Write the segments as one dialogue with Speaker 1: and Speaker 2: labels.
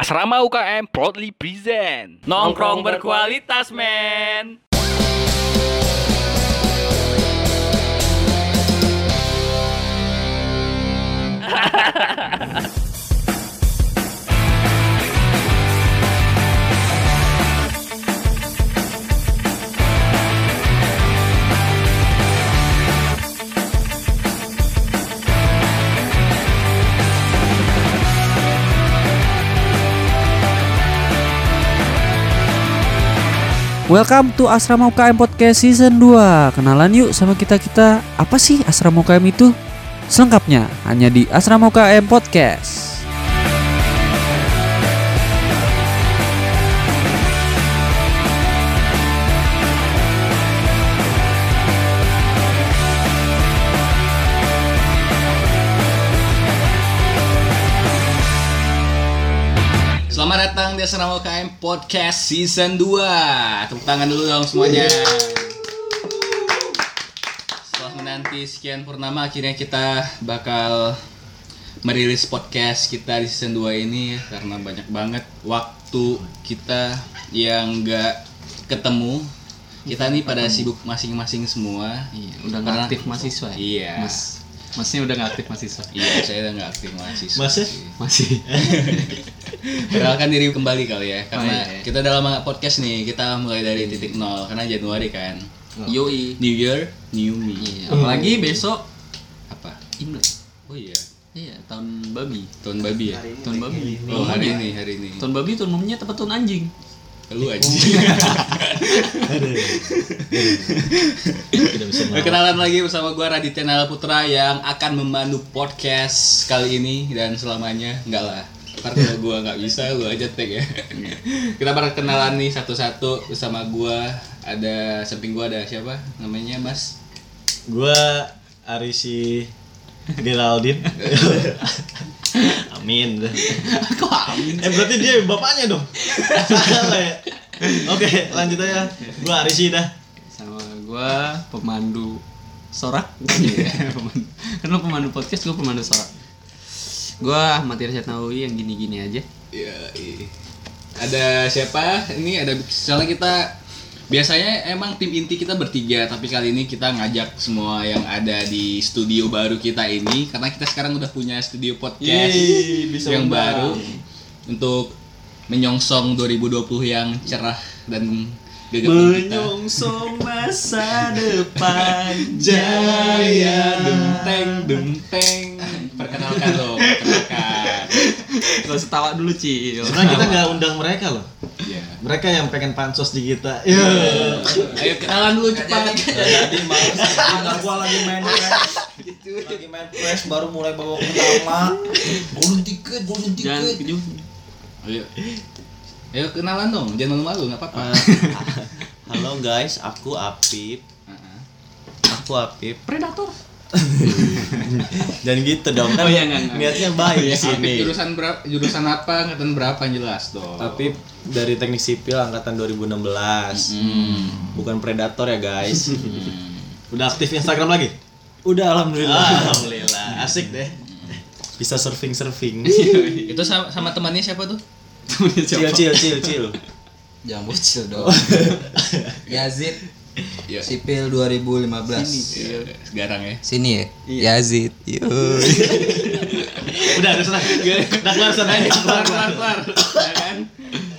Speaker 1: Asrama UKM proudly present
Speaker 2: Nongkrong berkualitas, men.
Speaker 3: Welcome to Asrama UKM Podcast Season 2 Kenalan yuk sama kita-kita Apa sih Asrama UKM itu? Selengkapnya hanya di Asrama UKM Podcast
Speaker 4: Asrama UKM Podcast Season 2 Tepuk tangan dulu dong semuanya. Setelah menanti sekian purnama Akhirnya kita bakal merilis podcast kita di season 2 ini Karena banyak banget waktu kita yang gak ketemu. Kita nih pada sibuk masing-masing semua.
Speaker 2: Iya, udah nggak aktif mahasiswa ya?
Speaker 4: Iya.
Speaker 2: Mas, masnya udah nggak aktif mahasiswa.
Speaker 4: Iya saya udah gak aktif mahasiswa
Speaker 5: Masih?
Speaker 4: sih.
Speaker 2: Masih.
Speaker 4: Perkenalkan diri kembali kali ya Karena
Speaker 2: Oh, iya.
Speaker 4: kita udah lama nggak podcast nih Kita mulai dari titik nol Karena Januari kan
Speaker 2: Yoi.
Speaker 4: New Year, New Me
Speaker 2: Iya, apalagi besok
Speaker 4: Apa?
Speaker 2: Imlek.
Speaker 4: Oh iya
Speaker 2: Iya, tahun babi.
Speaker 4: Tahun babi ya?
Speaker 2: Tahun babi.
Speaker 4: Oh hari ini, hari ini
Speaker 2: Tahun babi tahun umumnya tepat tahun anjing.
Speaker 4: Lu aja.
Speaker 5: Tidak bisa
Speaker 4: Perkenalan lagi bersama gua Raditya Nala Putra Yang akan memandu podcast kali ini Dan selamanya. Enggak lah. Ntar kalau gua nggak bisa, lu aja tag ya. Kita perkenalan nih satu-satu bersama gua. Ada samping gua ada siapa? Namanya Mas?
Speaker 5: Gua Arisi Geraldine. Amin.
Speaker 2: Kok amin?
Speaker 5: Eh berarti dia bapaknya dong. Oke, lanjut aja. Gua Arisi dah.
Speaker 2: Sama gua pemandu sorak. Pemandu- kan lo pemandu podcast, gua pemandu sorak. Gua Ahmad Irsyad Nawawi yang gini-gini aja.
Speaker 4: Iya, iya. Ada siapa? Ini ada soalnya kita biasanya emang tim inti kita bertiga, tapi kali ini kita ngajak semua yang ada di studio baru kita ini karena kita sekarang udah punya studio podcast
Speaker 5: Yeay, bisa
Speaker 4: yang
Speaker 5: undang.
Speaker 4: baru untuk menyongsong 2020 yang cerah dan kita.
Speaker 5: Menyongsong masa depan
Speaker 4: Jaya denteng denteng. Perkenalkan dong, perkenalkan.
Speaker 2: Gak usah tawa dulu, Ci.
Speaker 5: Sebenarnya kita nggak undang mereka loh.
Speaker 4: Iya.
Speaker 5: Mereka yang pengen pansos di kita. Iya.
Speaker 4: Ayo kenalan dulu cepat.
Speaker 5: Jadi males. Karena gua lagi main fresh. Lagi main fresh baru mulai bawa pertama. Golden ticket, golden
Speaker 2: Jangan
Speaker 5: ticket.
Speaker 2: kejauh.
Speaker 4: Ayo. Ayo kenalan dong, jangan malu-malu, nggak apa-apa.
Speaker 5: Halo guys, aku Apip.
Speaker 4: Heeh.
Speaker 5: Aku Apip.
Speaker 2: Predator.
Speaker 5: Dan gitu dong kan.
Speaker 2: Oh, iya, enggak, enggak.
Speaker 5: Niatnya baik di
Speaker 4: Apip
Speaker 5: sini.
Speaker 4: jurusan berapa? Jurusan apa? Angkatan berapa? Jelas dong.
Speaker 5: Apip dari Teknik Sipil angkatan 2016.
Speaker 4: Hmm.
Speaker 5: Bukan predator ya, guys.
Speaker 4: Hmm.
Speaker 5: Udah aktif Instagram lagi? Udah alhamdulillah. Alhamdulillah. Asik deh. Bisa surfing-surfing.
Speaker 4: Itu sama, sama temannya siapa tuh?
Speaker 5: Cil cil cil cil.
Speaker 6: Jangan bocil dong. Yazid
Speaker 4: Iya.
Speaker 6: sipil 2015.
Speaker 4: Iya, sekarang ya.
Speaker 6: Sini ya. Yazid. Yo.
Speaker 5: Udah, udah sana. Udah kelar sana.
Speaker 4: Keluar, keluar, keluar. Ya kan?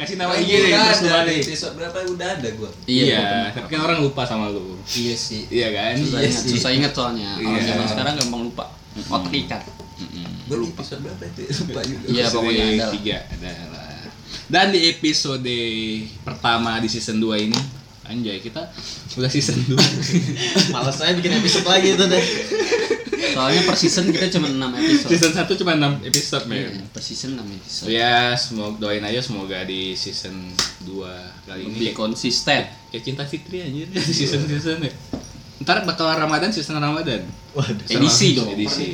Speaker 4: Kasih nama IG deh,
Speaker 6: Udah
Speaker 4: terus
Speaker 6: ada episode berapa udah ada gua.
Speaker 4: Iya, tapi kan orang lupa sama lu.
Speaker 6: Iya sih.
Speaker 4: Iya kan?
Speaker 2: Susah ingat, susah ingat soalnya. Orang
Speaker 4: Iya.
Speaker 2: zaman sekarang gampang lupa. Otak ikat.
Speaker 6: Di episode berapa itu? Lupa juga.
Speaker 2: Iya, pokoknya ada
Speaker 4: tiga adalah. Dan di episode pertama di season 2 ini Anjay, kita udah season 2
Speaker 5: Malas saya bikin episode lagi itu deh.
Speaker 2: Soalnya per season kita cuma 6 episode.
Speaker 4: Season 1 cuma 6 episode, men
Speaker 2: Iya, per season 6 episode.
Speaker 4: Ya, semoga doain aja semoga di season 2 kali ini
Speaker 2: Lebih
Speaker 4: kayak,
Speaker 2: konsisten.
Speaker 4: kayak Cinta Fitri anjir di season-season ya. Ntar bakal Ramadan season Ramadan.
Speaker 5: Waduh.
Speaker 2: Edisi dong.
Speaker 4: Edisi.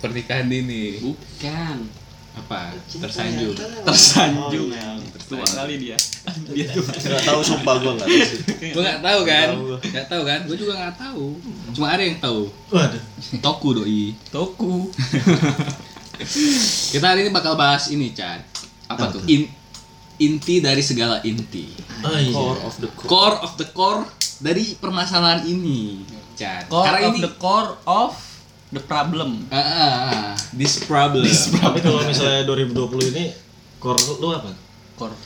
Speaker 4: Pernikahan dini.
Speaker 2: Bukan.
Speaker 4: Apa? Tersanjung.
Speaker 2: Tersanjung.
Speaker 5: Oh, iya.
Speaker 2: Tua kali dia. Dia tuh.
Speaker 5: Enggak tahu sumpah gua enggak tahu sih.
Speaker 4: Gue gak tahu kan?
Speaker 5: Tahu gua.
Speaker 4: Gak tahu kan? Gue juga gak tahu. Cuma ada yang tahu.
Speaker 5: Waduh.
Speaker 4: Toku doi.
Speaker 2: Toku.
Speaker 4: Kita hari ini bakal bahas ini, Chan. apa tuh? In- inti dari segala inti.
Speaker 5: Oh iya.
Speaker 2: Core of the core.
Speaker 4: Core of the core dari permasalahan ini. Chat.
Speaker 2: Core
Speaker 4: Karena
Speaker 2: of
Speaker 4: ini
Speaker 2: the core of the problem.
Speaker 4: Ah, ah, ah. this problem.
Speaker 5: Tapi kalau misalnya 2020 ini core lu apa?
Speaker 2: Core.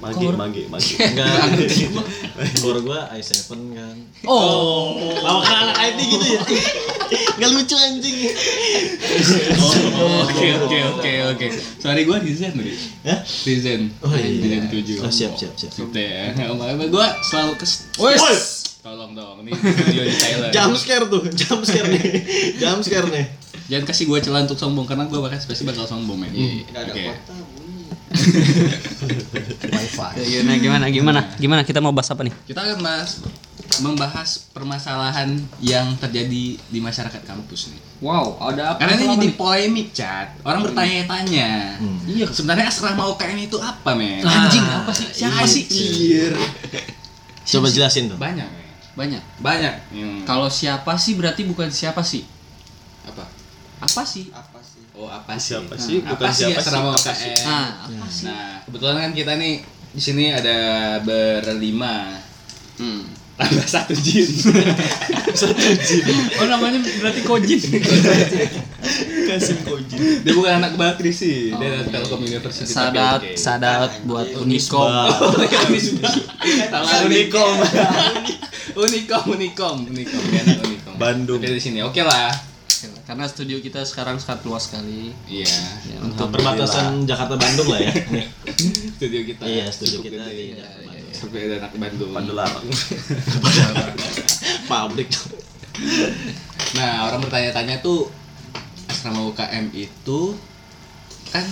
Speaker 5: Magi, magi, magi. Enggak. core gua i7 kan.
Speaker 2: Oh.
Speaker 5: Lama kan anak IT gitu ya. Enggak lucu anjing.
Speaker 4: Oh, Oke oke oke oke. Sorry gue Rizen tadi.
Speaker 5: Hah?
Speaker 4: Rizen.
Speaker 5: Oh iya.
Speaker 4: Rizen 7.
Speaker 5: Oh, siap, siap, siap.
Speaker 4: Gitu ya. Gue selalu kes.
Speaker 5: Wes.
Speaker 4: Tolong dong, ini video di Thailand.
Speaker 5: Jump scare tuh, jump scare nih. Jump scare nih.
Speaker 4: Jangan kasih gue celah untuk sombong karena gue bakal pasti bakal sombong men. Oke.
Speaker 2: Ya, Gimana gimana gimana? Gimana kita mau bahas apa nih?
Speaker 4: Kita akan bahas membahas permasalahan yang terjadi di masyarakat kampus nih.
Speaker 2: Wow, ada apa?
Speaker 4: Karena ini jadi
Speaker 2: nih?
Speaker 4: polemik, Cat. Orang bertanya-tanya. Iya, sebenarnya asrama UKM itu apa, men?
Speaker 2: Anjing apa sih?
Speaker 4: Siapa sih?
Speaker 5: Coba jelasin tuh.
Speaker 4: Banyak.
Speaker 2: Banyak.
Speaker 4: Banyak. Hmm.
Speaker 2: Kalau siapa sih berarti bukan siapa sih?
Speaker 4: apa?
Speaker 2: Apa sih?
Speaker 4: Oh, apa sih?
Speaker 5: Siapa sih?
Speaker 4: Nah,
Speaker 5: Bukan
Speaker 4: apa sih
Speaker 5: siapa sih,
Speaker 4: asrama
Speaker 5: apa
Speaker 4: UKM?
Speaker 5: sih?
Speaker 2: Ah, apa sih?
Speaker 4: Nah, kebetulan kan kita nih di sini ada berlima.
Speaker 2: Hmm.
Speaker 4: Tambah satu jin.
Speaker 2: Oh namanya berarti Kojin.
Speaker 5: Kasim Koji.
Speaker 4: Dia bukan anak Bakri sih. Dia anak Telkom University.
Speaker 2: Sadat, sadat buat Unicom.
Speaker 4: Salah Unikom. Unikom, Unikom, Unikom. Unikom.
Speaker 5: Bandung.
Speaker 4: Tapi di sini oke lah.
Speaker 2: Karena studio kita sekarang sangat luas sekali.
Speaker 4: Iya.
Speaker 2: Ya,
Speaker 5: Untuk perbatasan Jakarta Bandung lah ya.
Speaker 4: Studio kita.
Speaker 5: Iya, studio kita
Speaker 4: Iya,
Speaker 5: Jakarta
Speaker 4: iya. Sampai ada anak Bandung.
Speaker 5: Pandelarang. Pabrik.
Speaker 4: Nah, orang bertanya-tanya tuh asrama UKM itu kan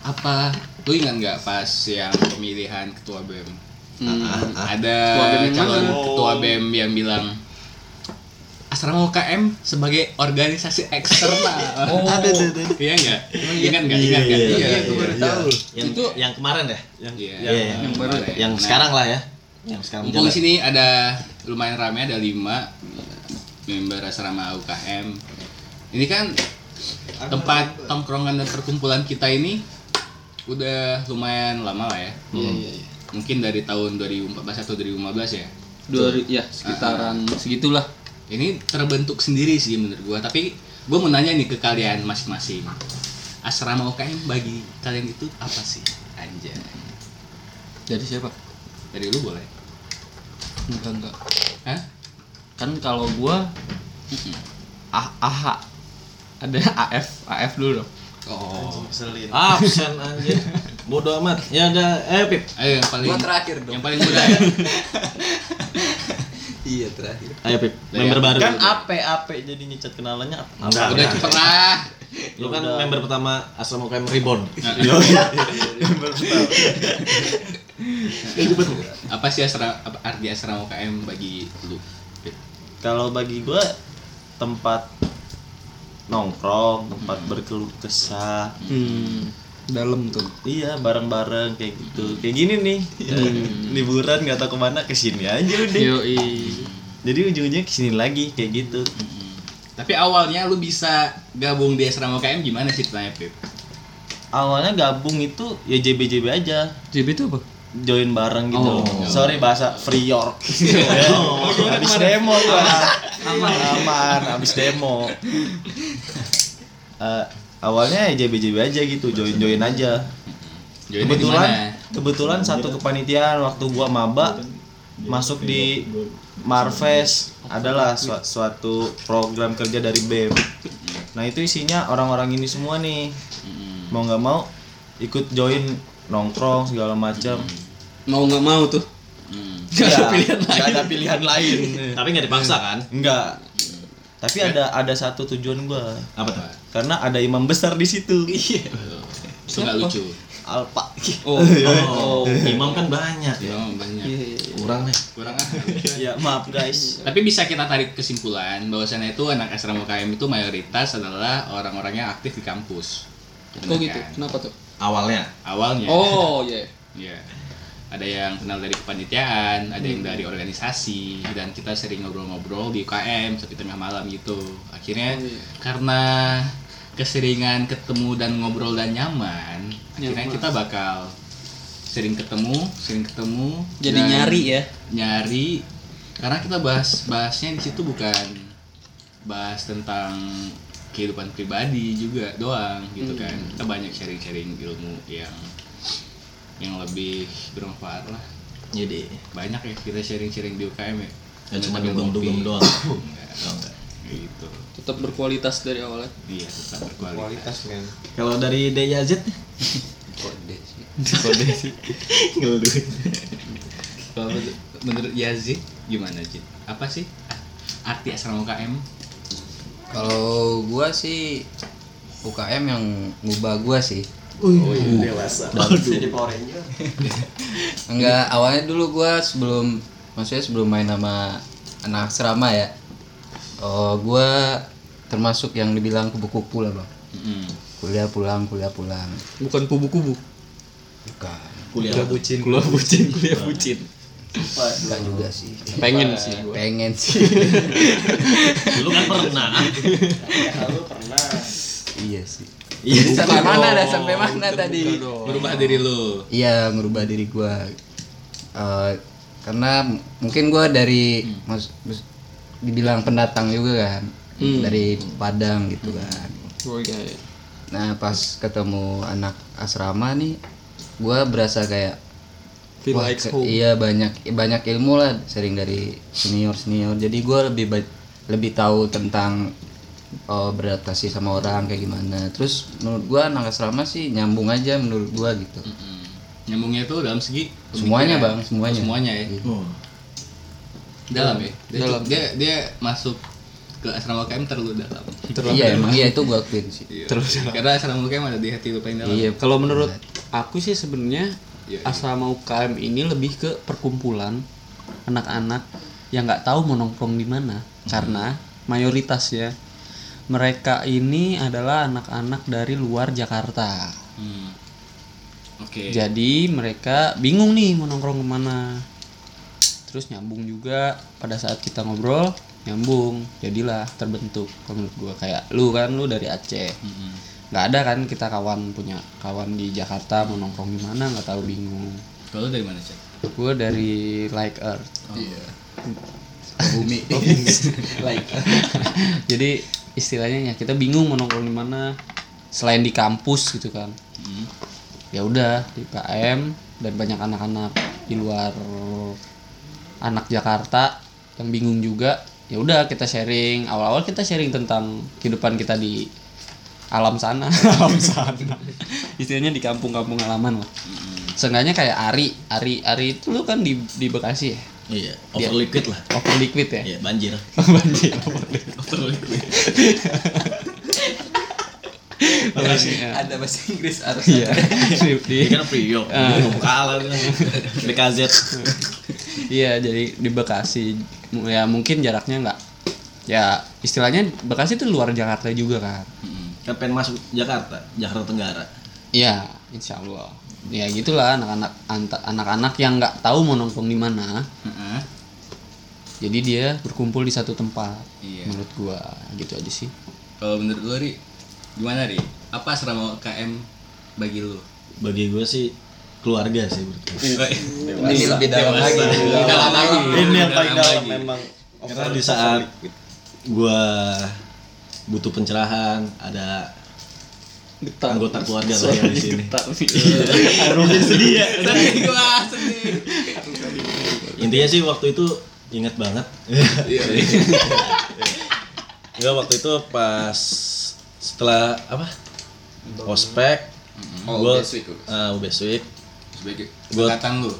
Speaker 4: apa? Lu ingat nggak pas yang pemilihan ketua BEM?
Speaker 2: Hmm.
Speaker 4: Ada
Speaker 2: Ketua BEM yang
Speaker 4: calon
Speaker 5: mana?
Speaker 4: ketua BEM yang bilang asrama UKM sebagai organisasi eksternal.
Speaker 2: Oh.
Speaker 5: Ada ada ada.
Speaker 4: Iya nggak? Ingat nggak? Ingat nggak?
Speaker 5: Iya,
Speaker 4: Iya,
Speaker 5: baru
Speaker 4: tahu.
Speaker 5: Yang
Speaker 2: Itu-
Speaker 5: yang kemarin ya? Yang
Speaker 4: Iya,
Speaker 5: iya, iya.
Speaker 2: yang baru ya?
Speaker 5: Yang
Speaker 4: Nah,
Speaker 5: sekarang lah ya. Yang sekarang
Speaker 4: Mumpung di sini ada lumayan ramai ada lima member asrama UKM. Ini kan tempat tongkrongan dan perkumpulan kita ini udah lumayan lama lah ya.
Speaker 2: Iya iya iya.
Speaker 4: Mungkin dari tahun 2014 atau 2015 ya.
Speaker 2: Dua ya sekitaran segitulah.
Speaker 4: Ini terbentuk sendiri sih menurut gua, tapi gua mau nanya nih ke kalian masing-masing. Asrama UKM bagi kalian itu apa sih? Anjay.
Speaker 2: Dari siapa?
Speaker 4: Dari lu boleh.
Speaker 2: Enggak enggak.
Speaker 4: Hah?
Speaker 2: Kan kalau gua ah AH ada AF AF dulu dong.
Speaker 4: Oh.
Speaker 5: Selin. Absen anjir. Bodoh amat. Ya ada eh Pip.
Speaker 4: Ayo yang paling
Speaker 6: Gua terakhir dong.
Speaker 4: Yang paling muda ya.
Speaker 6: Iya terakhir.
Speaker 5: Ayo Pip.
Speaker 4: Dari
Speaker 5: Member baru.
Speaker 6: Kan
Speaker 5: AP AP jadi nyicat kenalannya apa?
Speaker 4: Udah pernah.
Speaker 5: Lu kan member pertama asrama UKM Reborn.
Speaker 4: apa sih asrama apa arti asrama UKM bagi lu?
Speaker 5: Kalau bagi gua tempat nongkrong, tempat berkeluh kesah.
Speaker 2: Hmm. Dalam tuh.
Speaker 5: Iya, bareng-bareng kayak gitu. Kayak gini nih. Ya, liburan nggak tahu ke mana ke sini aja udah.
Speaker 2: Yoi.
Speaker 5: Jadi ujung-ujungnya ke sini lagi kayak gitu.
Speaker 4: Tapi awalnya lu bisa gabung di asrama UKM gimana sih ceritanya, Pip?
Speaker 5: Awalnya gabung itu ya JB-JB aja.
Speaker 2: JB itu apa?
Speaker 5: Join bareng gitu.
Speaker 2: Oh.
Speaker 5: Sorry bahasa free York. oh, habis demo gua. Aman, aman, habis demo. Eh, awalnya ya JB-JB aja gitu, join-join aja. Kebetulan kebetulan satu kepanitiaan waktu gua maba masuk di Marves adalah su- suatu program kerja dari BEM. Nah, itu isinya orang-orang ini semua nih.
Speaker 4: Mm.
Speaker 5: Mau nggak mau ikut join nongkrong segala macam.
Speaker 2: Mau nggak mau tuh.
Speaker 4: Hmm.
Speaker 5: Gak ada pilihan lain. Gak ada pilihan lain.
Speaker 6: Tapi nggak dipaksa kan?
Speaker 5: Enggak. Tapi ada ada satu tujuan gua.
Speaker 6: Apa tuh?
Speaker 5: Karena ada imam besar di situ.
Speaker 4: Itu nggak lucu.
Speaker 5: Alpa.
Speaker 2: Oh.
Speaker 6: Oh, imam kan banyak ya.
Speaker 4: Oh, banyak.
Speaker 6: Kurang nih.
Speaker 4: Kurang ah.
Speaker 5: ya maaf guys.
Speaker 4: Tapi bisa kita tarik kesimpulan bahwasannya itu anak asrama UKM itu mayoritas adalah orang-orang yang aktif di kampus.
Speaker 2: Kok
Speaker 4: Benar
Speaker 2: gitu?
Speaker 4: kan?
Speaker 2: Kenapa tuh?
Speaker 6: Awalnya.
Speaker 4: Awalnya.
Speaker 2: Oh, iya.
Speaker 4: Iya. Ada yang kenal dari kepanitiaan, ada yang dari organisasi, dan kita sering ngobrol-ngobrol di UKM sampai tengah malam gitu. Akhirnya
Speaker 2: Oh, iya.
Speaker 4: karena keseringan ketemu dan ngobrol dan nyaman, akhirnya
Speaker 2: Nyaman.
Speaker 4: kita bakal sering ketemu, sering ketemu.
Speaker 2: Jadi nyari ya.
Speaker 4: Nyari karena kita bahas bahasnya di situ bukan bahas tentang kehidupan pribadi juga doang gitu
Speaker 2: Hmm.
Speaker 4: kan. Kita banyak sharing-sharing ilmu yang yang lebih bermanfaat lah.
Speaker 6: Jadi
Speaker 4: Banyak ya kita sharing-sharing di UKM ya.
Speaker 6: ya cuma dugem-dugem doang.
Speaker 4: Enggak,
Speaker 6: Oh, enggak.
Speaker 4: kayak gitu.
Speaker 2: Tetap berkualitas dari awalnya.
Speaker 4: Iya, tetap berkualitas.
Speaker 5: kualitas men
Speaker 6: Kalau dari DYZ
Speaker 2: Kode sih.
Speaker 6: kode sih. Ngeluh.
Speaker 4: Kalau menur- menurut Yazid gimana Jid? Apa sih arti asrama UKM?
Speaker 7: Kalau gua sih UKM yang ngubah gua sih.
Speaker 5: Oh iya dewasa jadi Power Ranger
Speaker 7: Enggak, awalnya dulu gua sebelum maksudnya sebelum main sama anak asrama ya. Oh, gua termasuk yang dibilang kubu-kubu lah, Bang.
Speaker 4: Mm-mm.
Speaker 7: Kuliah pulang, kuliah pulang.
Speaker 2: Bukan kubu-kubu.
Speaker 7: Bukan.
Speaker 6: Kuliah
Speaker 2: bucin. Kuliah bucin, kuliah bucin.
Speaker 7: Enggak juga sih.
Speaker 2: Pengen sih gua.
Speaker 7: Pengen sih.
Speaker 6: Dulu kan pernah.
Speaker 5: lu pernah
Speaker 7: iya sih. Iya, sampai mana dah? Sampai mana tadi?
Speaker 4: Berubah diri lu.
Speaker 7: Iya, merubah diri gua. Eh, karena mungkin gua dari mas, mas- dibilang pendatang juga kan.
Speaker 2: Hmm.
Speaker 7: Dari Padang gitu kan.
Speaker 2: Oh iya. iya.
Speaker 7: Nah, pas ketemu anak asrama nih, gua berasa kayak
Speaker 2: Feel
Speaker 7: wah,
Speaker 2: like
Speaker 7: ke-
Speaker 2: home.
Speaker 7: iya banyak banyak ilmu lah sering dari senior senior. Jadi gua lebih lebih tahu tentang oh, beradaptasi sama orang kayak gimana. Terus menurut gua anak asrama sih nyambung aja menurut gua gitu.
Speaker 4: Mm-mm. Nyambungnya itu dalam segi
Speaker 7: Semuanya. Bang, semuanya.
Speaker 4: Oh, semuanya ya.
Speaker 6: Oh.
Speaker 4: Dalam ya. Dia,
Speaker 2: Dalam.
Speaker 4: dia dia masuk ke asrama UKM terlalu dalam.
Speaker 7: iya emang iya itu gua akuin sih.
Speaker 4: Iya. Karena asrama UKM ada di hati lu paling dalam.
Speaker 7: Iya.
Speaker 2: Kalau menurut aku sih sebenarnya
Speaker 4: Iya, iya.
Speaker 2: asrama UKM ini lebih ke perkumpulan anak-anak yang nggak tahu mau nongkrong di mana karena mayoritas ya mereka ini adalah anak-anak dari luar Jakarta.
Speaker 4: Hmm. Oke.
Speaker 2: Jadi mereka bingung nih mau nongkrong ke mana. Terus nyambung juga pada saat kita ngobrol nyambung jadilah terbentuk kalau menurut gua kayak lu kan lu dari Aceh
Speaker 4: Mm-mm.
Speaker 2: nggak ada kan kita kawan punya kawan di Jakarta mau nongkrong di mana nggak tahu bingung
Speaker 4: Kalau lu dari mana, Cak?
Speaker 2: gue dari like earth
Speaker 7: Iya. Bumi.
Speaker 2: like jadi istilahnya ya kita bingung mau nongkrong di mana. Selain di kampus gitu kan.
Speaker 4: Hmm.
Speaker 2: ya udah di KM dan banyak anak-anak di luar anak Jakarta yang bingung juga. Ya udah kita sharing. Awal-awal kita sharing tentang kehidupan kita di alam sana. Alam sana. Istilahnya di kampung-kampung halaman lah. Seenggaknya kayak Ari Ari Ari itu lu kan di di Bekasi ya
Speaker 6: Iya, over liquid lah.
Speaker 2: over liquid ya
Speaker 6: Iya, banjir.
Speaker 2: banjir
Speaker 6: Over liquid.
Speaker 7: Ada bahasa Inggris harus.
Speaker 2: iya di,
Speaker 6: Ini kan Priok. Kalah kan. BKZ.
Speaker 2: Iya, jadi di Bekasi ya mungkin jaraknya nggak ya istilahnya Bekasi itu luar Jakarta juga kan.
Speaker 6: Kan pengen masuk Jakarta, Jakarta Tenggara.
Speaker 2: Iya, insya Allah. Ya gitulah anak-anak anak-anak yang nggak tahu mau nongkrong di mana,
Speaker 4: Heeh.
Speaker 2: jadi dia berkumpul di satu tempat.
Speaker 4: Iya.
Speaker 2: Menurut gua gitu aja sih.
Speaker 4: Kalau menurut lu, Ri, gimana, Ri? Apa asrama UKM bagi lu?
Speaker 6: Bagi gue sih keluarga sih menurut gue.
Speaker 7: Ini lebih dalam lagi.
Speaker 4: Dalam lagi.
Speaker 5: ini yang paling dalam
Speaker 4: lagi.
Speaker 5: memang
Speaker 6: Karena di saat gua butuh pencerahan, ada anggota keluarga lah yang di sini.
Speaker 5: Arufin sedih ya
Speaker 4: Sedih gua, sedih.
Speaker 6: Intinya sih waktu itu ingat banget.
Speaker 4: Iya.
Speaker 6: Enggak waktu itu pas setelah apa? Ospek.
Speaker 4: Oh, UBS week, UBS.
Speaker 6: ah, week.
Speaker 4: Sebagai
Speaker 6: Gua-
Speaker 4: angkatan lu.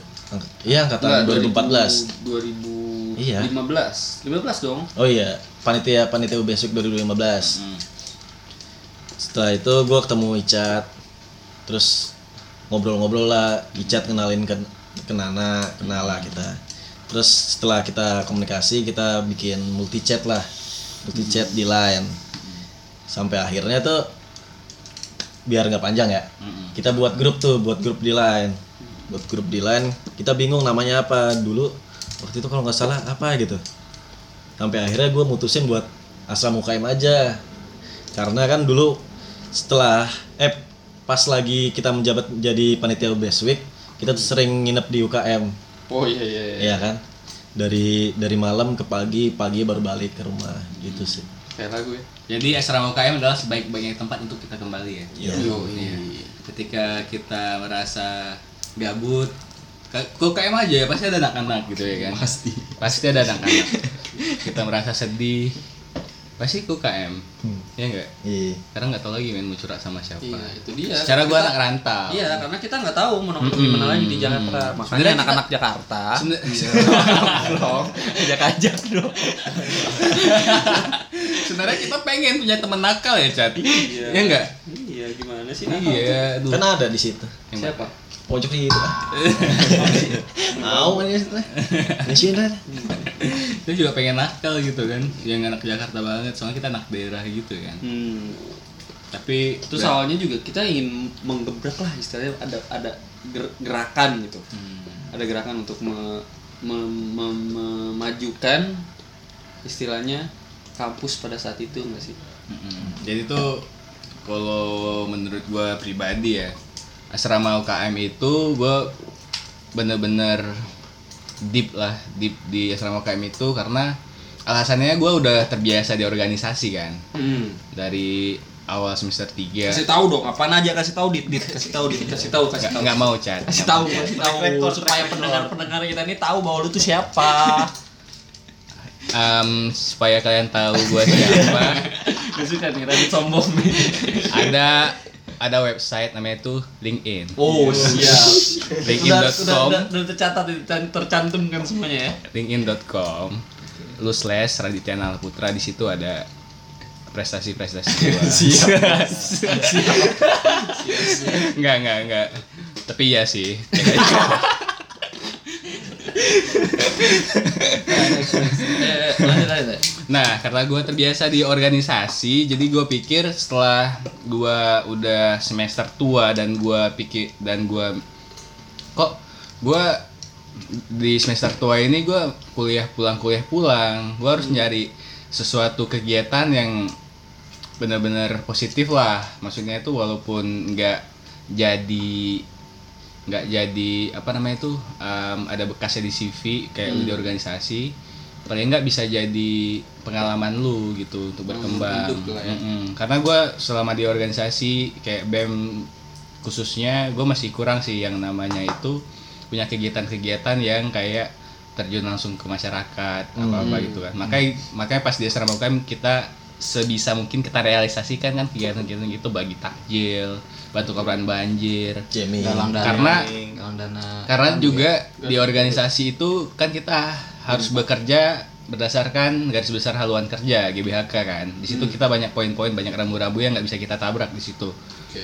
Speaker 6: Iya angkatan 2014.
Speaker 2: 2015.
Speaker 6: Iya.
Speaker 2: 15 dong.
Speaker 6: Oh iya, panitia panitia UBS Week 2015.
Speaker 4: Hmm.
Speaker 6: Setelah itu gue ketemu Icat, terus ngobrol-ngobrol lah. Icat kenalin ke ke Nana, kenal lah kita. Terus setelah kita komunikasi, kita bikin multi chat lah, multi chat di line. Sampai akhirnya tuh biar nggak panjang ya, kita buat grup tuh, buat grup di line, buat grup di line. Kita bingung namanya apa dulu. Waktu itu kalau nggak salah apa gitu. Sampai akhirnya gue mutusin buat asal UKM aja, karena kan dulu setelah eh pas lagi kita menjabat jadi panitia UBS Week kita tuh sering nginep di UKM
Speaker 2: Oh iya iya. iya.
Speaker 6: Iya kan dari dari malam ke pagi pagi baru balik ke rumah gitu sih
Speaker 2: Kayak lagu ya.
Speaker 4: Jadi asrama UKM adalah sebaik-baiknya tempat untuk kita kembali ya.
Speaker 6: Iya.
Speaker 4: Iya. Ketika kita merasa gabut, ke ke UKM aja ya pasti ada anak-anak gitu ya kan. Pasti. Pasti ada anak-anak. kita merasa sedih, pasti ke UKM. Ya enggak?
Speaker 6: iya
Speaker 4: Karena nggak tahu lagi main mau curhat sama siapa.
Speaker 2: Iya, itu dia.
Speaker 4: Secara gua
Speaker 2: Kita-
Speaker 4: anak rantau.
Speaker 2: Iya, karena kita nggak tahu mau nongkrong di mana lagi di Jakarta. Makanya
Speaker 4: Sebenarnya
Speaker 2: anak-anak Jakarta. Dong, ajak-ajak dong.
Speaker 4: Sebenarnya kita pengen punya teman nakal ya, Chat. Iya enggak?
Speaker 2: Iya, gimana sih?
Speaker 4: Iya, aduh.
Speaker 6: kan ada di situ
Speaker 4: Yang
Speaker 2: Siapa?
Speaker 6: Pojok di itu mau kan ya situ di sini
Speaker 4: Kita juga pengen nakal gitu kan. Yang anak Jakarta banget, soalnya kita anak daerah gitu kan.
Speaker 2: Hmm.
Speaker 4: Tapi
Speaker 2: Terus awalnya juga kita ingin menggebrak lah istilahnya ada ada ger- gerakan gitu. Ada gerakan untuk me- me- me- memajukan istilahnya kampus pada saat itu enggak sih?
Speaker 4: Mm-mm. Jadi tuh kalau menurut gua pribadi ya asrama UKM itu gua bener-bener deep lah deep di asrama UKM itu karena alasannya gua udah terbiasa di organisasi kan
Speaker 2: Hmm.
Speaker 4: dari awal semester 3
Speaker 2: Kasih tahu dong, apaan aja kasih tahu dit, dit kasih tahu dit, kasih tahu kasih
Speaker 4: nggak
Speaker 2: tahu.
Speaker 4: nggak mau cat
Speaker 2: Kasih tahu, kasih tahu supaya pendengar-pendengar kita ini tahu bahwa lu tuh siapa.
Speaker 4: Em, supaya kalian tahu gua siapa
Speaker 2: Gue suka nih Radit sombong nih.
Speaker 4: ada ada website namanya tuh LinkedIn
Speaker 2: Oh, siap.
Speaker 4: Linkedin.com
Speaker 2: udah, udah tercatat, ter- tercantum kan semuanya ya.
Speaker 4: linkedin.com lu slash Raditya Nalputra di situ ada prestasi-prestasi gua. Enggak, enggak, enggak. Tapi ya sih. cek aja. Nah, karena gua terbiasa di organisasi, jadi gua pikir setelah gua udah semester tua dan gua pikir dan gua kok gua di semester tua ini gua kuliah pulang kuliah pulang, gua harus nyari sesuatu kegiatan yang benar-benar positif lah. Maksudnya itu walaupun nggak jadi nggak jadi apa namanya itu em, ada bekasnya di CV kayak lu di organisasi paling nggak bisa jadi pengalaman lu gitu untuk berkembang.
Speaker 2: hidup lah ya.
Speaker 4: Karena gue selama di organisasi kayak bem khususnya gue masih kurang sih yang namanya itu punya kegiatan-kegiatan yang kayak terjun langsung ke masyarakat apa apa gitu kan. Makanya makanya pas di asrama UKM kita sebisa mungkin kita realisasikan kan kegiatan-kegiatan gitu bagi takjil bantu korban banjir
Speaker 6: Jamie
Speaker 2: Galang dana.
Speaker 4: Karena-
Speaker 2: galang dana.
Speaker 4: karena juga di organisasi itu kan kita harus bekerja berdasarkan garis besar haluan kerja GBHK kan. Di situ kita banyak poin-poin, banyak rambu-rambu yang nggak bisa kita tabrak di situ.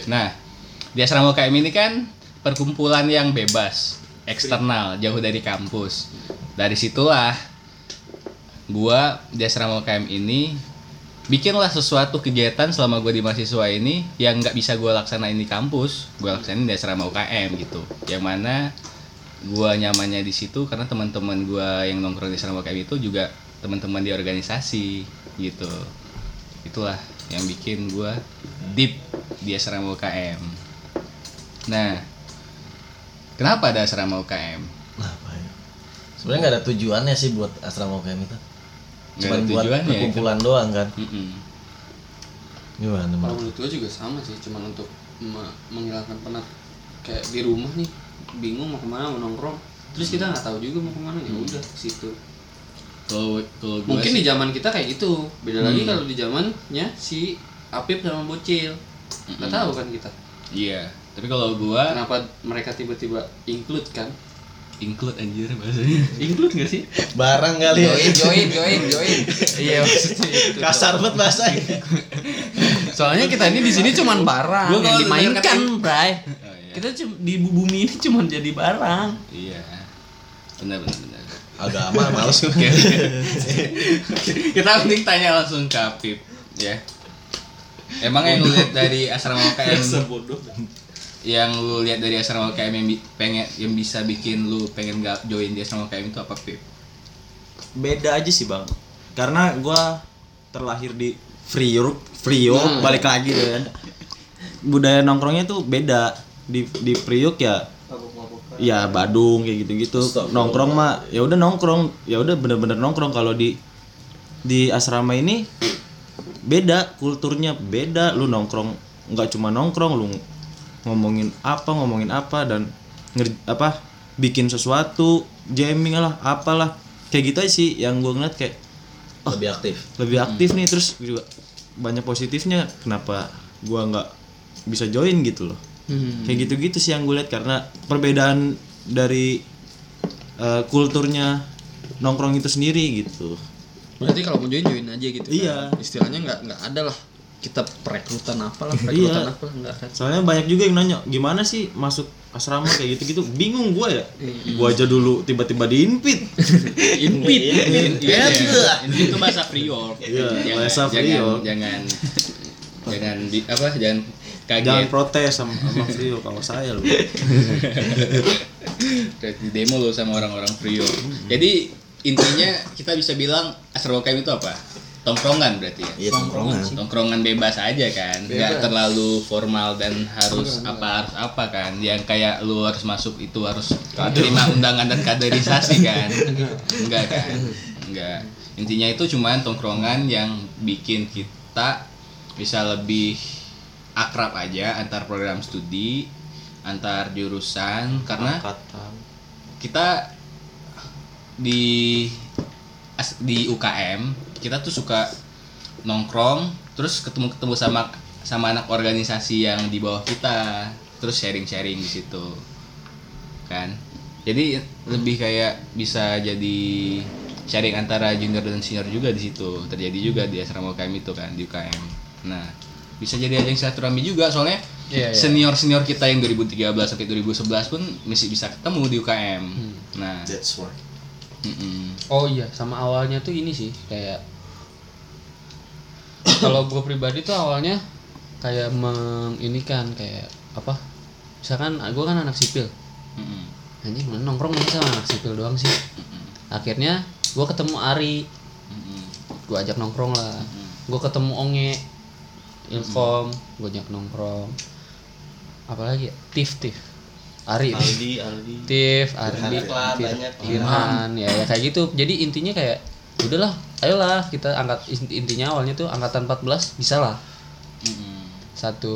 Speaker 4: Nah, di asrama UKM ini kan perkumpulan yang bebas, eksternal, jauh dari kampus. Dari situlah gua di asrama UKM ini bikinlah sesuatu kegiatan selama gue di mahasiswa ini yang nggak bisa gue laksanain di kampus. Gue laksanain di asrama UKM gitu. Yang mana gue nyamannya di situ karena teman-teman gue yang nongkrong di asrama UKM itu juga teman-teman di organisasi gitu. Itulah yang bikin gue deep di asrama UKM nah kenapa ada asrama UKM
Speaker 6: apa ya? Sebenarnya nggak ada tujuannya sih buat asrama UKM itu cuma buat
Speaker 4: tujuannya ya,
Speaker 6: perkumpulan doang kan?
Speaker 4: Mm-mm.
Speaker 6: gimana
Speaker 2: Kalau
Speaker 6: Mak?
Speaker 2: menurut gue juga sama sih, cuman untuk me- menghilangkan penat kayak di rumah nih bingung mau ke mana mau nongkrong terus kita nggak tahu juga mau ke mana ya udah ke situ.
Speaker 4: Kalau kalau gua
Speaker 2: mungkin
Speaker 4: sih-
Speaker 2: di zaman kita kayak gitu beda lagi kalau di zamannya si Apip sama Bocil. Nggak tahu kan kita.
Speaker 4: Iya tapi kalau gua
Speaker 2: kenapa mereka tiba-tiba include kan
Speaker 4: include anjir bahasanya
Speaker 2: include nggak sih
Speaker 6: barang kali ya
Speaker 7: Join, join, join, join.
Speaker 2: iya
Speaker 6: kasar banget bahasanya
Speaker 2: soalnya kita ini di sini cuman barang
Speaker 4: Gua
Speaker 2: yang
Speaker 4: kalau
Speaker 2: dimainkan bray
Speaker 4: Oh, iya.
Speaker 2: kita di bumi ini cuman jadi barang
Speaker 4: Iya. Benar benar benar.
Speaker 6: agama males gue.
Speaker 4: Kita mending tanya langsung ke Apip ya. Emang yang lu lihat dari asrama
Speaker 2: bodoh
Speaker 4: yang lu lihat dari asrama UKM yang bi- pengen yang bisa bikin lu pengen gak join di asrama UKM itu apa Pip?
Speaker 5: beda aja sih bang. Karena gua terlahir di Priok Priok balik lagi tuh kan? Budaya nongkrongnya tuh beda. Di di Priuk ya ya Badung kayak gitu-gitu. Nongkrong mah ya udah nongkrong. Ya udah bener-bener nongkrong. Kalau di di asrama ini beda kulturnya beda. Lu nongkrong nggak cuma nongkrong lu ngomongin apa ngomongin apa dan nger- apa bikin sesuatu jamming lah apalah. Kayak gitu aja sih yang gue ngeliat kayak
Speaker 6: lebih aktif.
Speaker 5: lebih aktif nih terus juga banyak positifnya. Kenapa gua nggak bisa join gitu loh? Kayak gitu-gitu sih yang gue lihat karena perbedaan dari eh, kulturnya nongkrong itu sendiri gitu.
Speaker 2: Berarti kalau mau join join aja gitu.
Speaker 5: Iya.
Speaker 2: Kan? Istilahnya nggak nggak ada lah kita perekrutan apa lah perekrutan
Speaker 5: Iya.
Speaker 2: apa lah nggak kan.
Speaker 5: soalnya banyak juga yang nanya gimana sih masuk asrama kayak gitu-gitu bingung gue ya gue aja dulu tiba-tiba diinvit
Speaker 2: Impit.
Speaker 4: Iya, itu bahasa.
Speaker 5: Iya,
Speaker 4: Jangan-
Speaker 5: bahasa
Speaker 4: jangan-
Speaker 5: Priok.
Speaker 4: Jangan jangan di apa jangan kaget.
Speaker 5: jangan protes sama sama Frio kalau saya loh
Speaker 4: di demo lo sama orang-orang Priok. Jadi intinya kita bisa bilang asrama UKM itu apa? Tongkrongan berarti ya.
Speaker 6: iya tongkrongan.
Speaker 4: Tongkrongan. Bebas aja kan, nggak terlalu formal dan harus apa harus apa kan, yang kayak lu harus masuk itu harus terima undangan dan kaderisasi kan, enggak kan, enggak. Intinya itu cuman tongkrongan yang bikin kita bisa lebih akrab aja antar program studi, antar jurusan karena kita di di UKM kita tuh suka nongkrong terus ketemu ketemu sama sama anak organisasi yang di bawah kita terus sharing sharing di situ kan? Jadi lebih kayak bisa jadi sharing antara junior dan senior juga di situ. Terjadi juga di asrama UKM itu kan di UKM nah bisa jadi ajang silaturahmi juga soalnya
Speaker 2: Iya, iya.
Speaker 4: senior senior kita yang 2013 sampai 2011 pun masih bisa ketemu di UKM nah.
Speaker 6: That's why
Speaker 4: mm-mm.
Speaker 2: Oh iya, sama awalnya tuh ini sih kayak kalau gue pribadi tuh awalnya kayak menginikan kayak apa? Misalkan gue kan anak sipil, anjing mana nongkrong nih sama anak sipil doang sih. Akhirnya gue ketemu Ari,
Speaker 4: Mm-mm.
Speaker 2: gue ajak nongkrong lah. Gue ketemu Onge, Ilkom, gue ajak nongkrong. Apalagi ya? Tif Tif, Ari, Tif.
Speaker 5: Aldi Aldi
Speaker 2: Tif, Ardi,
Speaker 6: banyak.
Speaker 2: Firman, ya, ya kayak gitu. Jadi intinya kayak udahlah, ayolah kita angkat inti- intinya awalnya tuh angkatan 14 bisa lah.
Speaker 4: Mm-mm.
Speaker 2: Satu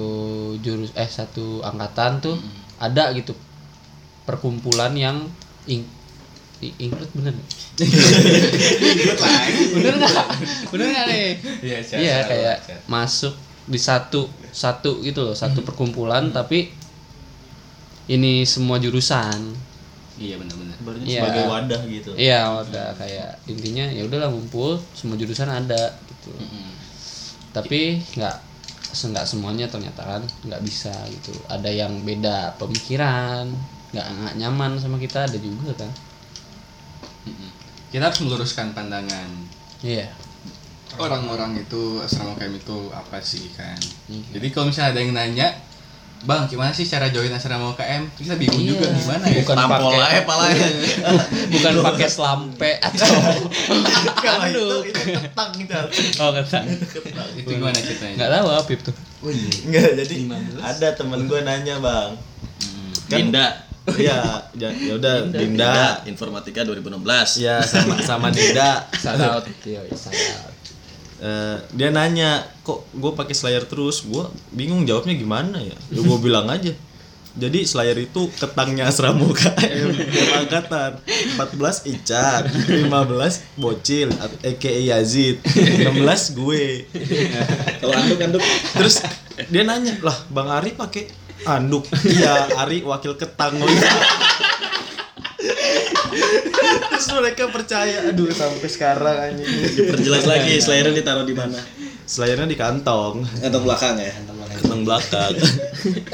Speaker 2: jurus eh satu angkatan tuh ada gitu perkumpulan yang ing i- include bener nggak? bener nggak bener nggak nih
Speaker 4: Iya,
Speaker 2: iya
Speaker 4: chat,
Speaker 2: kayak
Speaker 4: chat.
Speaker 2: masuk di satu satu gitu loh satu perkumpulan tapi ini semua jurusan
Speaker 4: Iya benar-benar.
Speaker 2: Iya.
Speaker 5: sebagai wadah gitu
Speaker 2: Iya, udah kayak intinya ya udahlah ngumpul, semua jurusan ada gitu.
Speaker 4: Mm-mm.
Speaker 2: Tapi nggak nggak semuanya ternyata kan nggak bisa gitu. Ada yang beda pemikiran, nggak nggak nyaman sama kita ada juga kan.
Speaker 4: Mm-mm. Kita harus meluruskan pandangan
Speaker 2: Iya.
Speaker 4: orang-orang itu asrama UKM itu apa sih kan. Jadi kalau misalnya ada yang nanya, Bang, gimana sih cara join asrama UKM? Kita bingung
Speaker 2: Iya.
Speaker 4: juga gimana ya?
Speaker 2: Bukan
Speaker 6: tampol
Speaker 2: pakai
Speaker 6: palanya
Speaker 2: bukan pakai selampe atau
Speaker 5: kalau itu itu ketang gitu
Speaker 2: oh kata
Speaker 4: Itu gimana ceritanya?
Speaker 2: nggak tahu apa itu.
Speaker 5: Enggak, jadi ada temen gue nanya bang kan,
Speaker 6: Dinda
Speaker 5: Iya, ya ya udah Dinda.
Speaker 6: Informatika 2016
Speaker 5: Ya sama sama Dinda.
Speaker 2: Shout out, yo, shout out.
Speaker 5: Eh, dia nanya, kok gue pakai Slayer terus? Gue bingung jawabnya gimana ya. Ya gue bilang aja. Jadi Slayer itu ketangnya asrama UKM tiap angkatan 14 Icat 15 Bocil aka Yazid 16 gue
Speaker 6: kalau anduk anduk
Speaker 5: Terus dia nanya, lah Bang Ari pakai anduk. Iya, Ari wakil ketang. Terus mereka percaya, aduh sampai sekarang anjing.
Speaker 6: perjelas lagi slayernya ditaruh di mana
Speaker 5: Selayarnya di kantong,
Speaker 6: kantong belakang ya
Speaker 5: kantong belakang.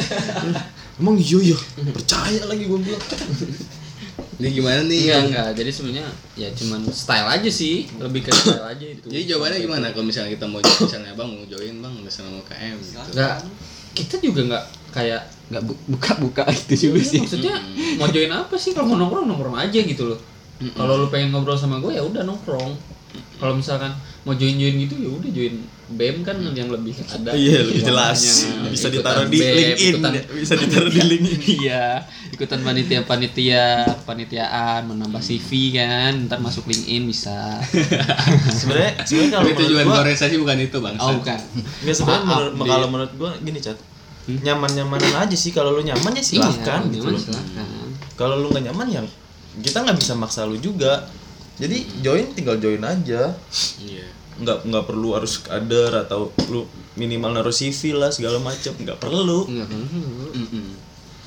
Speaker 5: Emang iya ya, percaya lagi gue bilang.
Speaker 4: Ini gimana nih?
Speaker 2: Enggak, enggak. Jadi sebenarnya ya cuman style aja sih, lebih ke style aja itu.
Speaker 4: Jadi jawabannya gimana kalau misalnya kita mau misalnya Bang mau join Bang asrama UKM gitu.
Speaker 2: Enggak. Kita juga enggak kayak
Speaker 7: nggak bu- buka-buka gitu juga sih.
Speaker 2: maksudnya mau join apa sih? Kalau mau nongkrong nongkrong aja gitu loh. Kalau lu pengen ngobrol sama gue ya udah nongkrong. Kalau misalkan mau join join gitu ya udah join bem kan yang lebih ada
Speaker 5: Iya, lebih jelas.
Speaker 2: warnanya.
Speaker 5: Bisa
Speaker 2: Ikutan
Speaker 5: ditaruh di
Speaker 2: BEM,
Speaker 5: LinkedIn.
Speaker 2: ikutan-
Speaker 5: Bisa ditaruh di LinkedIn.
Speaker 2: iya ikutan panitia panitia panitiaan menambah CV kan. Ntar masuk LinkedIn bisa.
Speaker 5: Sebenarnya sebenarnya kalau
Speaker 4: tujuan
Speaker 5: gua
Speaker 4: organisasi bukan itu bang
Speaker 2: oh bukan.
Speaker 5: Enggak sebenarnya menurut, kalau menurut gua gini cat nyaman-nyamanan aja sih kalau lu nyaman ya silahkan
Speaker 2: iya,
Speaker 5: gitu
Speaker 2: nyaman
Speaker 5: loh.
Speaker 2: silahkan.
Speaker 5: Kalau lu nggak nyaman ya kita nggak bisa maksa lu juga. Jadi join tinggal join aja.
Speaker 4: Iya.
Speaker 5: Nggak nggak perlu harus kader atau lu minimal naruh CV lah segala macam nggak perlu.
Speaker 2: Enggak kan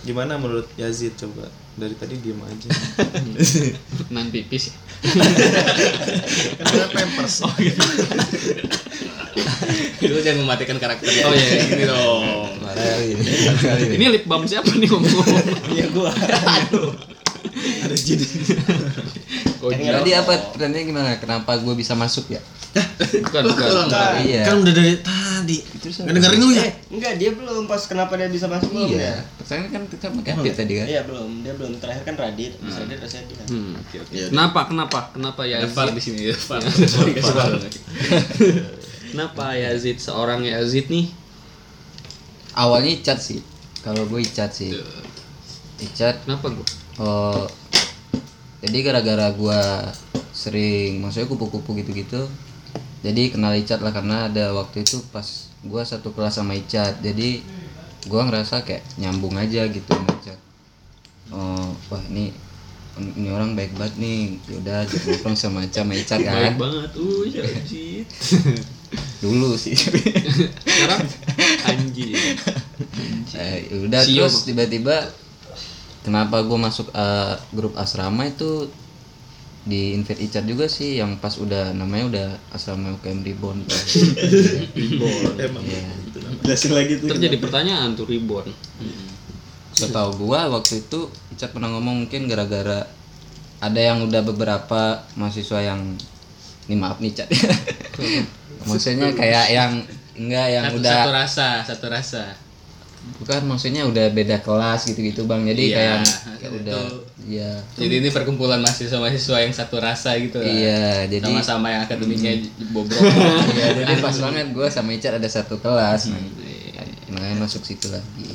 Speaker 5: gimana menurut Yazid coba dari tadi diem aja
Speaker 2: main pipis ya
Speaker 5: Karena pampers oh, gitu.
Speaker 4: Lu jangan mematikan karakternya
Speaker 2: Oh, iya.
Speaker 4: Gini dong
Speaker 7: kali ini. Kali ini.
Speaker 2: lip balm siapa nih ngomong-ngomong
Speaker 5: iya gua ada jadi
Speaker 7: Tadi apa pertanyaannya gimana? Kenapa gue bisa masuk ya?
Speaker 2: bukan bukan
Speaker 7: Iya.
Speaker 6: Kan udah dari tadi. Nggak dengerin lu ya?
Speaker 8: Enggak, dia belum pas kenapa dia bisa masuk belum
Speaker 7: Iya.
Speaker 8: ya?
Speaker 7: Pertanyaan kan kita pakai update tadi kan?
Speaker 8: Iya, belum. Dia belum. Terakhir kan Radit, terus Radit terus dia.
Speaker 2: Hmm.
Speaker 6: Iya.
Speaker 2: kenapa kenapa kenapa ya
Speaker 4: Ada far di sini ya far
Speaker 2: kenapa Yazid seorang Yazid nih
Speaker 7: Awalnya icat sih. Kalau gue icat sih. Icat
Speaker 2: kenapa gua
Speaker 7: Oh, jadi gara-gara gua sering maksudnya kupu-kupu gitu-gitu jadi kenal Icat lah karena ada waktu itu pas gua satu kelas sama Icat. Jadi gua ngerasa kayak nyambung aja gitu sama Icat. Oh wah ini ini orang baik banget nih. Yaudah jadi nongkrong sama Icat sama Icat kan.
Speaker 2: baik banget uh Yazid
Speaker 7: dulu sih.
Speaker 2: Sekarang? Anjing
Speaker 7: Eh, udah
Speaker 2: Sio,
Speaker 7: terus tiba-tiba kenapa gue masuk eh, grup asrama itu di invite Icat juga sih yang pas udah namanya udah asrama UKM Reborn tuh.
Speaker 5: emang
Speaker 7: Iya.
Speaker 5: jelasin lagi tuh
Speaker 2: terjadi pertanyaan tuh reborn
Speaker 7: Setahu gua waktu itu Icat pernah ngomong mungkin gara-gara ada yang udah beberapa mahasiswa yang ini maaf nih Icat. maksudnya kayak yang enggak yang
Speaker 4: satu,
Speaker 7: udah
Speaker 4: satu rasa satu rasa
Speaker 7: bukan maksudnya udah beda kelas gitu-gitu Bang. Jadi
Speaker 4: Iya,
Speaker 7: kayak ya udah iya.
Speaker 4: jadi ini perkumpulan mahasiswa-mahasiswa yang satu rasa gitu lah.
Speaker 7: Iya, jadi
Speaker 4: sama-sama yang akademiknya bobrok
Speaker 7: Iya, jadi pas banget gue sama Icat ada satu kelas. Nah, makanya masuk situ lagi.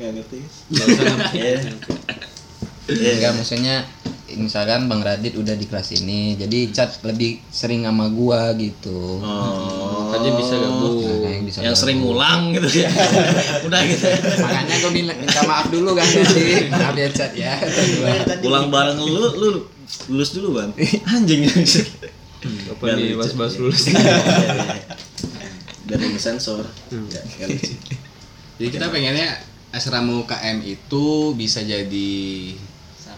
Speaker 5: nggak ngerti
Speaker 7: Enggak maksudnya misalkan Bang Radit udah di kelas ini, jadi Icat lebih sering sama gua gitu.
Speaker 6: Oh.
Speaker 2: makanya bisa gabung
Speaker 7: Makanya bisa
Speaker 6: Yang sering ngulang gitu ya. Udah gitu.
Speaker 7: Makanya gue minta, minta maaf dulu kan sih. Maaf ya Cat ya.
Speaker 6: Ulang bareng lu lu lulus dulu, Bang. Anjing.
Speaker 2: apa nih bahas-bahas lulus
Speaker 6: Dan yang sensor. Ya, sih.
Speaker 4: jadi kita pengennya asrama UKM itu bisa jadi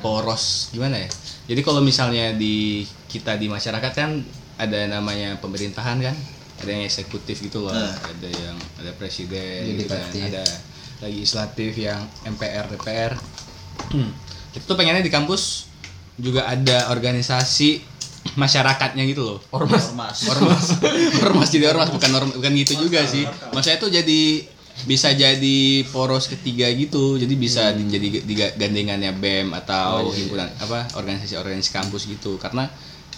Speaker 4: poros gimana ya? Jadi kalau misalnya di kita di masyarakat kan ada namanya pemerintahan kan? Ada yang eksekutif gitu loh
Speaker 6: Ah.
Speaker 4: ada yang ada presiden gitu kan. Ada legislatif yang MPR DPR itu tuh pengennya di kampus juga ada organisasi masyarakatnya gitu loh.
Speaker 2: Ormas.
Speaker 4: Ormas. Ormas. Jadi ormas bukan ormas bukan gitu juga sih. Maksudnya itu jadi bisa jadi poros ketiga gitu. Jadi bisa di- jadi di gandengannya bem atau himpunan apa organisasi-organisasi kampus gitu. Karena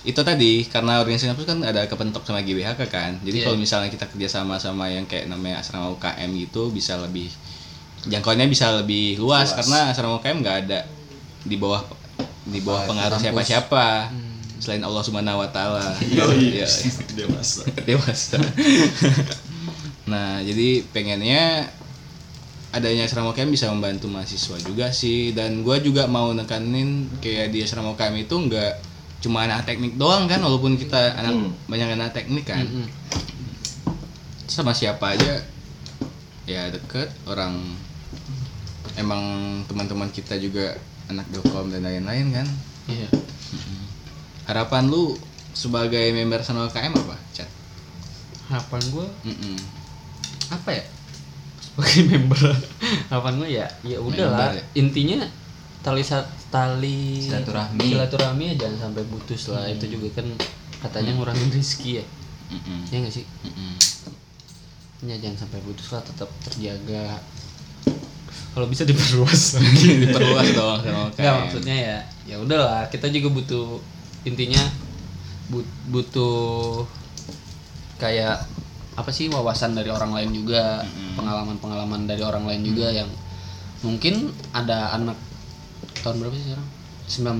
Speaker 4: itu tadi karena organisasi kampus kan ada kepentok sama GBHK kan. Jadi kalau misalnya kita kerjasama sama yang kayak namanya asrama UKM gitu bisa lebih jangkauannya bisa lebih luas, karena asrama UKM nggak ada di bawah di bawah pengaruh siapa-siapa. Selain Allah Subhanahu wa taala. Iya.
Speaker 5: dewasa.
Speaker 4: Dewasa. nah, jadi pengennya adanya asrama UKM bisa membantu mahasiswa juga sih. Dan gua juga mau nekanin kayak di asrama UKM itu nggak cuma anak teknik doang kan walaupun kita anak banyak anak teknik kan. Sama siapa aja. Ya deket orang emang teman-teman kita juga anak dokom dan lain-lain kan.
Speaker 2: Iya.
Speaker 4: Harapan lu sebagai member sama UKM apa chat?
Speaker 2: Harapan gue
Speaker 4: Mm-mm.
Speaker 2: Apa ya? Sebagai member. Harapan gue ya ya udahlah.
Speaker 4: ya?
Speaker 2: intinya tali tali
Speaker 7: Silaturahmi.
Speaker 2: silaturahmi ya jangan sampai putus lah. Itu juga kan katanya ngurangin rezeki ya.
Speaker 4: Mm-mm.
Speaker 2: ya nggak sih?
Speaker 4: Mm-mm.
Speaker 2: ya jangan sampai putus lah tetap terjaga. Kalau bisa diperluas.
Speaker 4: Diperluas dong sama UKM
Speaker 2: Enggak maksudnya ya ya udahlah. Kita juga butuh intinya but- butuh kayak apa sih wawasan dari orang lain juga pengalaman-pengalaman dari orang lain juga yang mungkin ada anak tahun berapa sih sekarang? 19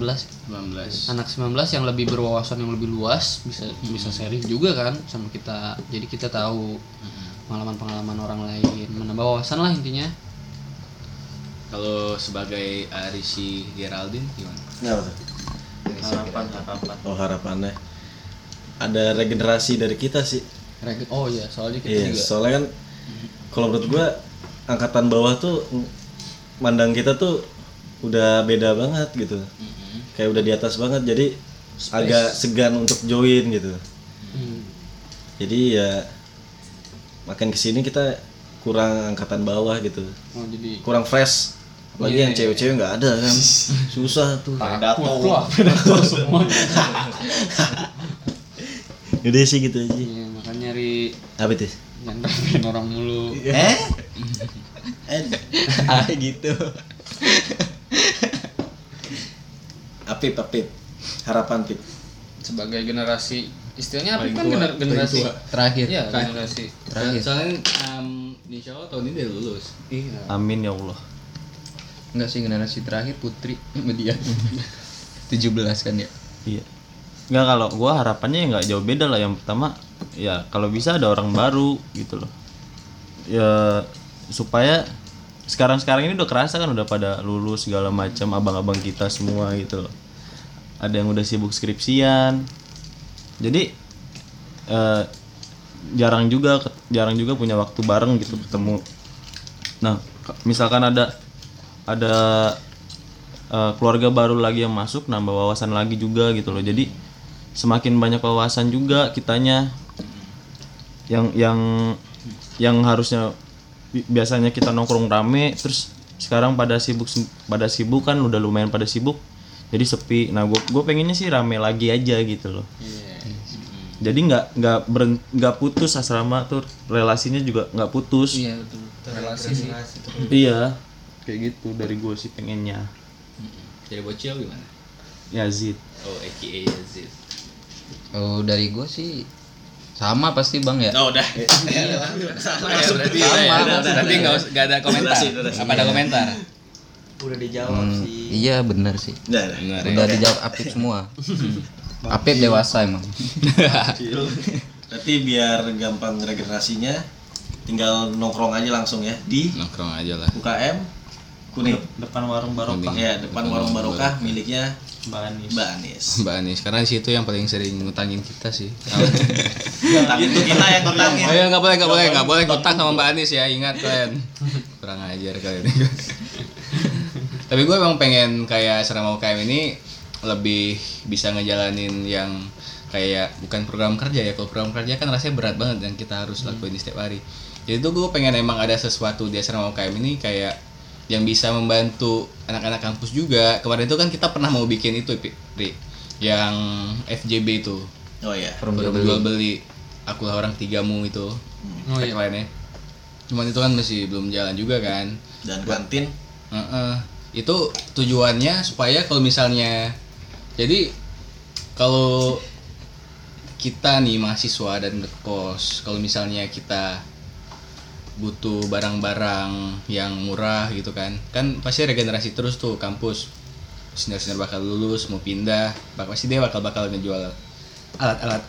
Speaker 4: 19
Speaker 2: anak 19 yang lebih berwawasan yang lebih luas bisa bisa sharing juga kan sama kita. Jadi kita tahu pengalaman-pengalaman orang lain menambah wawasan lah intinya.
Speaker 4: Kalau sebagai Arisi Geraldine gimana?
Speaker 6: Kenapa tuh?
Speaker 9: harapan harapan.
Speaker 6: Oh harapannya. Ada regenerasi dari kita sih.
Speaker 2: Reg- oh iya soalnya kita
Speaker 6: Iya,
Speaker 2: juga
Speaker 6: soalnya kan kalau menurut gua angkatan bawah tuh mandang kita tuh udah beda banget gitu. Kayak udah di atas banget jadi agak segan untuk join gitu.
Speaker 2: Hmm.
Speaker 6: Jadi ya makin ke sini kita kurang angkatan bawah gitu.
Speaker 2: oh jadi
Speaker 6: Kurang fresh. Apalagi
Speaker 2: Iya,
Speaker 6: yang
Speaker 2: iya.
Speaker 6: cewek-cewek nggak ada kan. Susah tuh.
Speaker 9: predator
Speaker 6: Udah sih gitu aja.
Speaker 2: iya, makanya nyari
Speaker 6: Apa itu?
Speaker 2: nyandarin orang mulu
Speaker 6: Eh?
Speaker 7: ah gitu
Speaker 6: Apip, apip. Harapan pip.
Speaker 2: sebagai generasi istilahnya apa kan gener- generasi
Speaker 4: paling tua.
Speaker 7: terakhir
Speaker 2: Iya, generasi
Speaker 7: Terakhir.
Speaker 4: soalnya um, insya Allah tahun ini udah lulus
Speaker 2: iya
Speaker 6: Amin ya Allah.
Speaker 7: enggak sih generasi terakhir putri median 17 kan ya
Speaker 5: Iya. Nggak kalau gua harapannya ya jauh beda lah. Yang pertama ya kalau bisa ada orang baru gitu loh. Ya supaya sekarang-sekarang ini udah kerasa kan udah pada lulus segala macam abang-abang kita semua gitu loh. Ada yang udah sibuk skripsian. Jadi eh, jarang juga jarang juga punya waktu bareng gitu ketemu. Nah, misalkan ada ada eh, keluarga baru lagi yang masuk nambah wawasan lagi juga gitu loh jadi semakin banyak wawasan juga kitanya. Yang yang yang harusnya bi- biasanya kita nongkrong rame terus sekarang pada sibuk pada sibuk kan udah lumayan pada sibuk jadi sepi. Nah gue gue pengennya sih rame lagi aja gitu loh. Jadi nggak nggak nggak putus asrama tuh relasinya juga nggak putus.
Speaker 2: Iya betul. Relasi sih.
Speaker 5: Iya. Kayak gitu dari gue sih pengennya.
Speaker 4: Jadi bocil gimana?
Speaker 5: Ya Zid.
Speaker 4: Oh aka Yazid
Speaker 7: oh dari gue sih sama pasti bang ya.
Speaker 4: Oh udah. Sama. Ya berarti udah ya berarti nggak usah- nggak ada komentar. apa ada komentar.
Speaker 8: Udah dijawab
Speaker 7: Hmm,
Speaker 8: sih.
Speaker 7: iya bener sih.
Speaker 6: Udah, udah.
Speaker 4: Benar
Speaker 7: udah dijawab Apip semua. Apip dewasa emang.
Speaker 6: Berarti biar gampang regenerasinya tinggal nongkrong aja langsung ya di
Speaker 4: nongkrong aja lah.
Speaker 6: UKM Kuning.
Speaker 9: depan warung barokah.
Speaker 6: Ya, depan warung barokah miliknya
Speaker 9: Mbak Anis
Speaker 6: Mbak Anis.
Speaker 4: Mbak Anis karena di situ yang paling sering ngutangin kita sih.
Speaker 6: Tapi itu kita yang ngutangin.
Speaker 4: Oh iya nggak boleh nggak boleh nggak boleh ngutang sama Mbak Anis ya ingat kalian kurang ajar kalian tapi gue emang pengen kayak serama UKM ini lebih bisa ngejalanin yang kayak bukan program kerja ya. Kalau program kerja kan rasanya berat banget dan kita harus lakuin di setiap hari. Jadi tuh gue pengen emang ada sesuatu di asrama UKM ini kayak yang bisa membantu anak-anak kampus juga kemarin itu kan kita pernah mau bikin itu Pi- Ri, yang FJB itu
Speaker 6: Oh iya.
Speaker 7: Forum
Speaker 4: jual beli. akulah orang tigamu itu
Speaker 2: Oh iya.
Speaker 4: tagline-nya. cuman itu kan masih belum jalan juga kan
Speaker 6: Dan kantin
Speaker 4: Heeh. itu tujuannya supaya kalau misalnya jadi kalau kita nih mahasiswa dan ngekos kalau misalnya kita butuh barang-barang yang murah gitu kan. Kan pasti regenerasi terus tuh kampus. Sinar-sinar bakal lulus mau pindah bak pasti dia bakal bakal ngejual alat-alat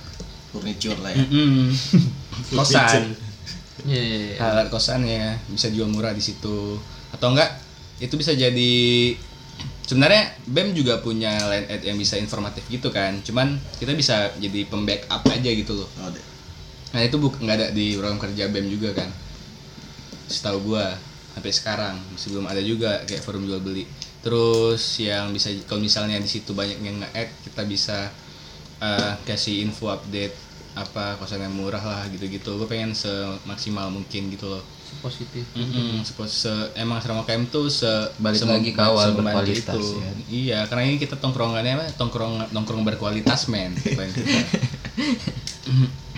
Speaker 6: furniture lah ya.
Speaker 4: Mm-mm. kosan.
Speaker 2: Iya, iya, iya.
Speaker 4: alat kosan ya bisa jual murah di situ. Atau enggak itu bisa jadi sebenarnya BEM juga punya line ad yang bisa informatif gitu kan. Cuman kita bisa jadi pembackup aja gitu loh.
Speaker 6: Oh,
Speaker 4: nah itu buk nggak ada di program kerja BEM juga kan setahu gua sampai sekarang masih belum ada juga kayak forum jual beli terus yang bisa kalau misalnya di situ banyak yang nge-add kita bisa eh, kasih info update apa kosan yang murah lah gitu-gitu gue pengen semaksimal mungkin gitu loh
Speaker 2: positif
Speaker 4: Mm-mm, sepo- se- emang asrama KM tuh se
Speaker 7: Balik
Speaker 4: sem-
Speaker 7: lagi ke awal
Speaker 4: semembantu
Speaker 7: berkualitas, ya.
Speaker 4: Iya, karena ini kita tongkrongannya apa? Tongkrong nongkrong berkualitas men.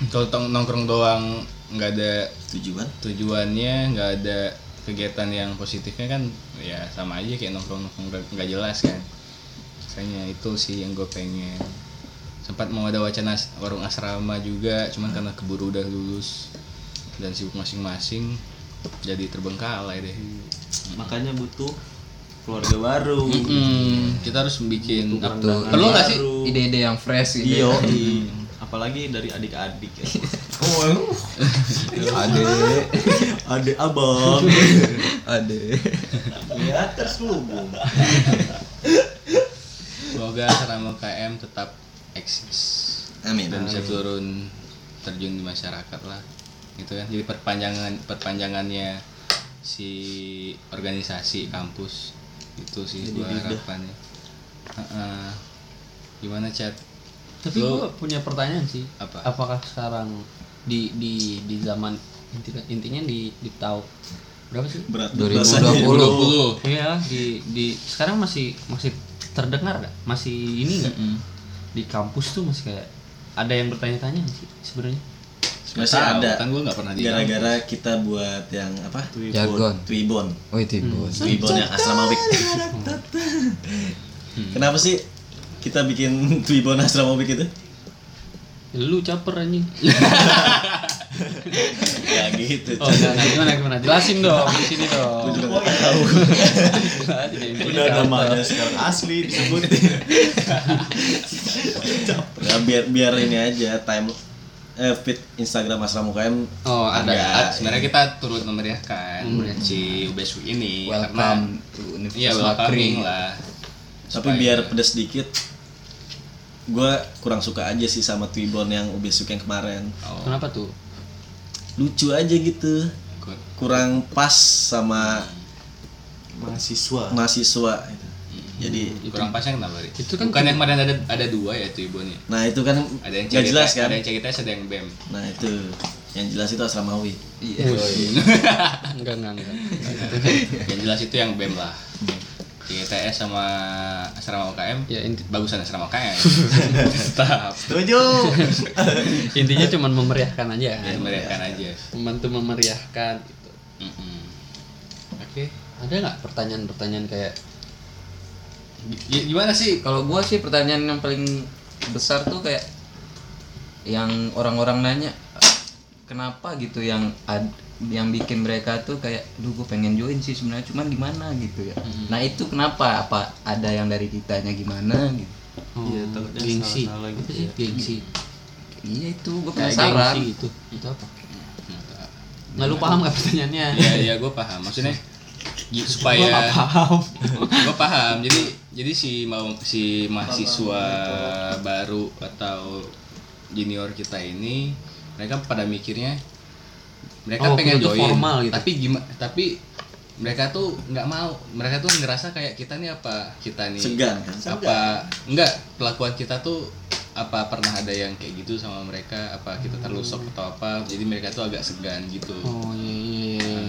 Speaker 4: Kalau tong- nongkrong doang nggak ada
Speaker 6: Tujuan?
Speaker 4: tujuannya, nggak ada kegiatan yang positifnya kan ya sama aja kayak nongkrong nongkrong nggak- jelas kan. Makanya itu sih yang gue pengen. Sempat mau ada wacana warung asrama juga cuman karena keburu udah lulus dan sibuk masing-masing jadi terbengkalai deh.
Speaker 5: Makanya butuh keluarga baru.
Speaker 4: Mm, kita harus bikin apa- perlu nggak sih
Speaker 7: ide-ide yang fresh gitu
Speaker 5: iyo apalagi dari adik-adik ya
Speaker 7: ade
Speaker 5: adik abang
Speaker 7: ade
Speaker 5: di atas lu Bung.
Speaker 4: semoga asrama KM tetap eksis
Speaker 6: Amin.
Speaker 4: dan bisa turun terjun di masyarakat lah gitu kan jadi perpanjangan perpanjangannya si organisasi kampus itu sih gua harapannya Heeh. gimana chat
Speaker 2: Tapi gue punya pertanyaan sih.
Speaker 4: Apa?
Speaker 2: Apakah sekarang di di di zaman intinya, intinya di di tahun berapa sih?
Speaker 6: Berat
Speaker 7: 2020
Speaker 2: Iya di di sekarang masih masih terdengar gak? Masih ini nggak? Di kampus tuh masih kayak ada yang bertanya-tanya sih sebenarnya?
Speaker 6: Masih
Speaker 4: Tahu,
Speaker 6: ada.
Speaker 4: kan gua nggak pernah
Speaker 6: Gara-gara kita buat yang apa?
Speaker 7: jargon
Speaker 6: Twibon.
Speaker 7: oh itu bos
Speaker 6: Twibon yang asrama week. Kenapa sih kita bikin Twibon asrama week itu?
Speaker 2: Ya, lu caper anjing.
Speaker 6: ya gitu.
Speaker 2: Oh, enggak, enggak, gimana gimana? Jelasin dong di sini dong.
Speaker 6: Gua juga nggak tahu.
Speaker 2: Ya,
Speaker 5: udah namanya sekarang asli disebutin
Speaker 6: Ya, biar biar ini aja time eh, feed Instagram asrama UKM
Speaker 2: Oh, ada.
Speaker 4: Sebenarnya kita turut memeriahkan si UBSU ini
Speaker 7: welcome to
Speaker 4: karena iya
Speaker 7: Universitas
Speaker 4: welcoming
Speaker 7: Bakri
Speaker 4: lah
Speaker 6: tapi biar pedes dikit gue kurang suka aja sih sama Twibon yang UBSUK yang kemarin.
Speaker 4: Oh,
Speaker 2: Kenapa tuh?
Speaker 6: lucu aja gitu. Kurang pas sama
Speaker 5: mahasiswa.
Speaker 6: mahasiswa gitu. jadi
Speaker 4: kurang pasnya kenapa Ri?
Speaker 2: Itu kan
Speaker 4: bukan yang kemarin ada ada dua ya itu ibunya
Speaker 6: nah itu kan
Speaker 4: ada yang cerita
Speaker 6: jelas kan?
Speaker 4: ada yang cerita ada yang bem
Speaker 6: nah itu. Yang jelas itu asramawi.
Speaker 7: Iya.
Speaker 2: Enggak, enggak, enggak.
Speaker 4: yang jelas itu yang bem lah ITS sama asrama UKM
Speaker 2: Ya inti,
Speaker 4: bagusan asrama UKM tetap
Speaker 5: setuju
Speaker 2: intinya cuma memeriahkan aja.
Speaker 4: ya meriahkan aja
Speaker 2: Membantu memeriahkan gitu.
Speaker 4: Mm-mm. oke
Speaker 2: Ada nggak pertanyaan-pertanyaan kayak
Speaker 4: G- gimana sih
Speaker 7: kalau gua sih pertanyaan yang paling besar tuh kayak yang orang-orang nanya kenapa gitu yang ad, yang bikin mereka tuh kayak duh gue pengen join sih sebenarnya cuman gimana gitu ya nah itu kenapa apa ada yang dari kitanya gimana gitu
Speaker 2: oh,
Speaker 5: Iya, takutnya
Speaker 2: gengsi.
Speaker 5: salah-salah
Speaker 2: Apa
Speaker 5: gitu
Speaker 2: sih?
Speaker 5: ya.
Speaker 2: Gengsi.
Speaker 7: iya itu gue penasaran
Speaker 2: gengsi gitu. Itu apa? Nggak lu paham nggak pertanyaannya?
Speaker 4: ya ya gue paham maksudnya supaya
Speaker 2: Gua nggak paham.
Speaker 4: gue paham jadi jadi si mau si mahasiswa baru atau junior kita ini mereka pada mikirnya mereka
Speaker 2: Oh,
Speaker 4: pengen join
Speaker 2: formal gitu.
Speaker 4: tapi gimana tapi mereka tuh nggak mau. Mereka tuh ngerasa kayak kita nih apa kita nih
Speaker 6: segan kan?
Speaker 4: apa enggak pelakuan kita tuh apa pernah ada yang kayak gitu sama mereka? Apa kita terlalu sok atau apa? Jadi mereka tuh agak segan gitu.
Speaker 2: Oh iya iya.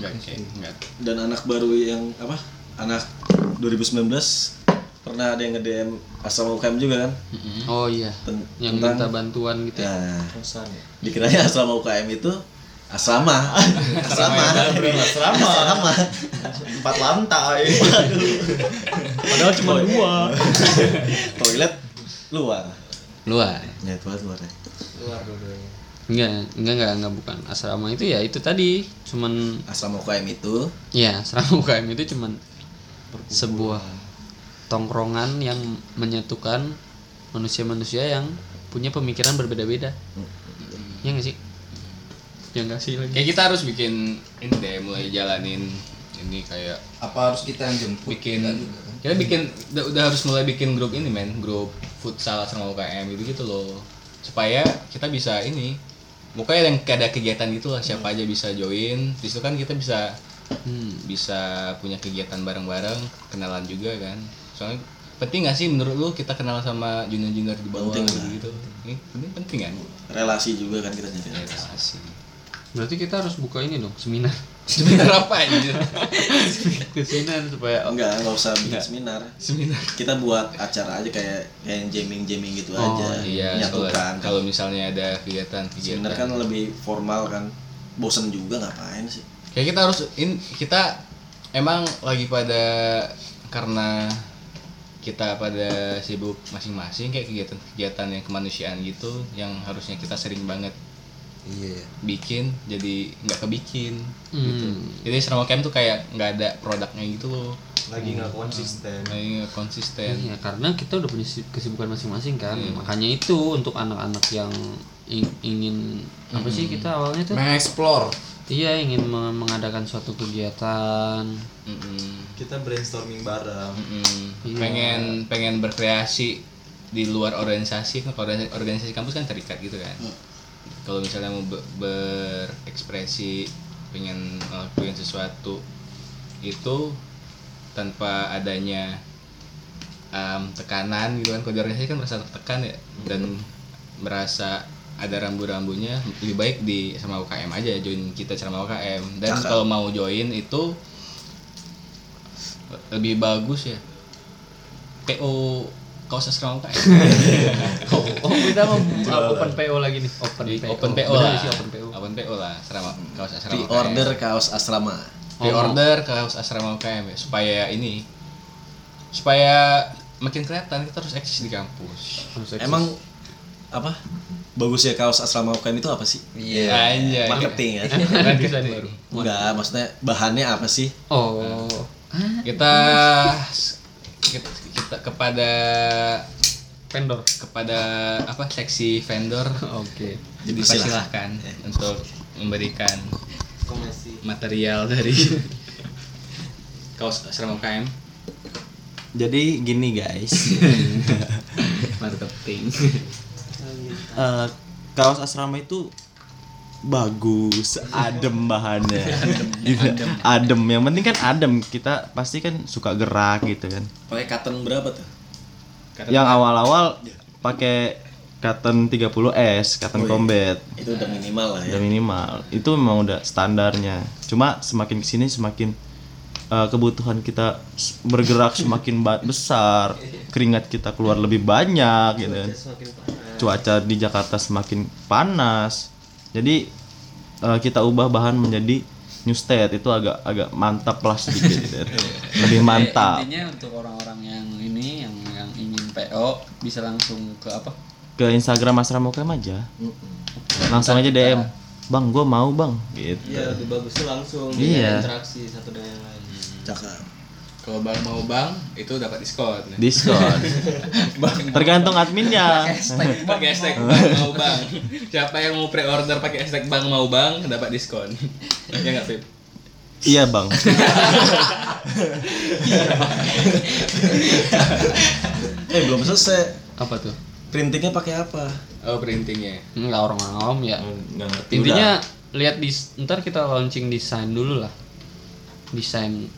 Speaker 2: iya, iya.
Speaker 4: kayak enggak
Speaker 6: dan anak baru yang apa? Anak 2019 pernah ada yang nge-DM asrama UKM juga kan?
Speaker 2: Oh iya.
Speaker 6: Ten-
Speaker 2: Yang
Speaker 6: tentang-
Speaker 2: minta bantuan gitu. ya.
Speaker 6: Nah,
Speaker 5: ya?
Speaker 6: dikiranya asrama UKM itu asrama. Asrama
Speaker 5: asrama.
Speaker 6: Asrama.
Speaker 5: Empat lantai. Padahal cuma dua.
Speaker 6: Toilet luar.
Speaker 2: Luar.
Speaker 6: ya toilet luar ya.
Speaker 2: Enggak, enggak, enggak, enggak bukan. Asrama itu ya itu tadi. Cuman
Speaker 6: asrama UKM itu
Speaker 2: ya asrama UKM itu cuman sebuah tongkrongan yang menyatukan manusia-manusia yang punya pemikiran berbeda-beda. Ya enggak sih? Ya enggak sih lagi.
Speaker 4: kayak kita harus bikin ini deh mulai jalanin ini kayak
Speaker 7: apa harus kita yang jemput
Speaker 4: bikin
Speaker 7: juga kan?
Speaker 4: kita bikin udah, udah harus mulai bikin grup ini men grup futsal sama UKM gitu gitu loh supaya kita bisa ini pokoknya yang kayak ada kegiatan gitu lah siapa aja bisa join di situ kan kita bisa
Speaker 2: Hmm.
Speaker 4: bisa punya kegiatan bareng-bareng kenalan juga kan soalnya penting gak sih menurut lu kita kenal sama junior-junior di bawah
Speaker 6: Penting
Speaker 4: gitu gitu? Ini penting penting kan
Speaker 6: relasi juga kan kita nyari
Speaker 4: relasi.
Speaker 2: Berarti kita harus buka ini dong, seminar.
Speaker 4: seminar apa anjir?
Speaker 2: Seminar supaya
Speaker 6: enggak enggak usah bikin
Speaker 2: Enggak.
Speaker 6: seminar.
Speaker 4: Seminar.
Speaker 6: Kita buat acara aja kayak kayak jamming jamming gitu
Speaker 2: Oh,
Speaker 6: aja.
Speaker 4: iya kalau
Speaker 6: nyatukan
Speaker 4: kalau misalnya ada kegiatan
Speaker 6: seminar
Speaker 4: kegiatan.
Speaker 6: kan lebih formal kan. Bosen juga ngapain sih?
Speaker 4: Kayak kita harus in kita emang lagi pada karena kita pada sibuk masing-masing kayak kegiatan-kegiatan yang kemanusiaan gitu yang harusnya kita sering banget
Speaker 6: Iya.
Speaker 4: bikin jadi nggak kebikin
Speaker 2: Hmm.
Speaker 4: gitu jadi selama camp tuh kayak nggak ada produknya gitu loh
Speaker 5: lagi nggak konsisten
Speaker 4: lagi nggak konsisten
Speaker 2: Iya, karena kita udah punya si- kesibukan masing-masing kan.
Speaker 4: Iya.
Speaker 2: Makanya itu untuk anak-anak yang ing- ingin apa sih kita awalnya tuh?
Speaker 7: mengeksplor
Speaker 2: Iya, ingin me- mengadakan suatu kegiatan.
Speaker 4: Mm-mm.
Speaker 5: kita brainstorming bareng.
Speaker 2: Iya.
Speaker 4: pengen pengen berkreasi di luar organisasi kan kalau organisasi, organisasi kampus kan terikat gitu kan kalau misalnya mau be- berekspresi pengen ngelakuin sesuatu itu tanpa adanya um, tekanan gitu kan kalau di organisasi kan merasa tertekan ya dan merasa ada rambu-rambunya lebih baik di sama UKM aja join kita sama UKM dan kalau mau join itu lebih bagus ya PO kaos asrama UKM
Speaker 2: Oh, oh kita mau open PO lagi nih. Open
Speaker 4: Di
Speaker 2: PO.
Speaker 4: open PO lah
Speaker 2: sih open PO.
Speaker 4: open PO lah asrama kaos asrama
Speaker 6: Di
Speaker 4: UKM.
Speaker 6: order kaos asrama.
Speaker 4: di order kaos asrama UKM ya supaya ini supaya makin kelihatan kita harus eksis di kampus
Speaker 2: Harus eksis.
Speaker 6: Emang apa? Bagusnya kaos asrama UKM itu apa sih?
Speaker 7: Iya.
Speaker 4: Anjay.
Speaker 6: Marketing ya.
Speaker 2: Baru.
Speaker 6: Enggak, maksudnya bahannya apa sih?
Speaker 2: Oh.
Speaker 4: kita kita, kita kepada
Speaker 2: Vendor.
Speaker 4: kepada apa seksi vendor
Speaker 2: Oke.
Speaker 4: dipersilahkan untuk memberikan material dari kaos asrama UKM
Speaker 10: Jadi gini guys,
Speaker 2: Marketing.
Speaker 10: Eh, kaos asrama itu bagus, adem bahannya, adem. Yang penting kan adem. Kita pasti kan suka gerak gitu kan.
Speaker 6: Pakai cotton berapa tuh?
Speaker 10: Yang awal-awal pakai cotton 30S, cotton combat.
Speaker 6: Itu udah minimal lah ya.
Speaker 10: udah minimal itu memang udah standarnya cuma semakin ke sini semakin uh, kebutuhan kita bergerak semakin besar keringat kita keluar lebih banyak gitu kan cuaca di Jakarta semakin panas jadi uh, kita ubah bahan menjadi new state itu agak agak mantap lah sedikit gitu. lebih mantap
Speaker 2: Intinya untuk orang-orang yang ini yang yang ingin PO bisa langsung ke apa?
Speaker 10: ke Instagram asrama UKM aja langsung aja DM bang gue mau bang gitu
Speaker 8: Iya, lebih bagusnya langsung
Speaker 10: Iya.
Speaker 8: interaksi satu dengan yang lain.
Speaker 6: Cakep.
Speaker 4: Kalau bang mau bang itu dapat diskon
Speaker 10: diskon tergantung adminnya
Speaker 4: pakai hashtag bang mau bang siapa yang mau pre-order pakai hashtag bang mau bang dapat diskon ya nggak Pip?
Speaker 10: iya bang
Speaker 6: Eh belum selesai.
Speaker 2: Apa tuh?
Speaker 6: Printingnya pakai apa?
Speaker 4: oh printingnya
Speaker 2: Enggak orang awam ya.
Speaker 5: ngerti
Speaker 2: Intinya lihat di ntar kita launching desain dulu lah. Desain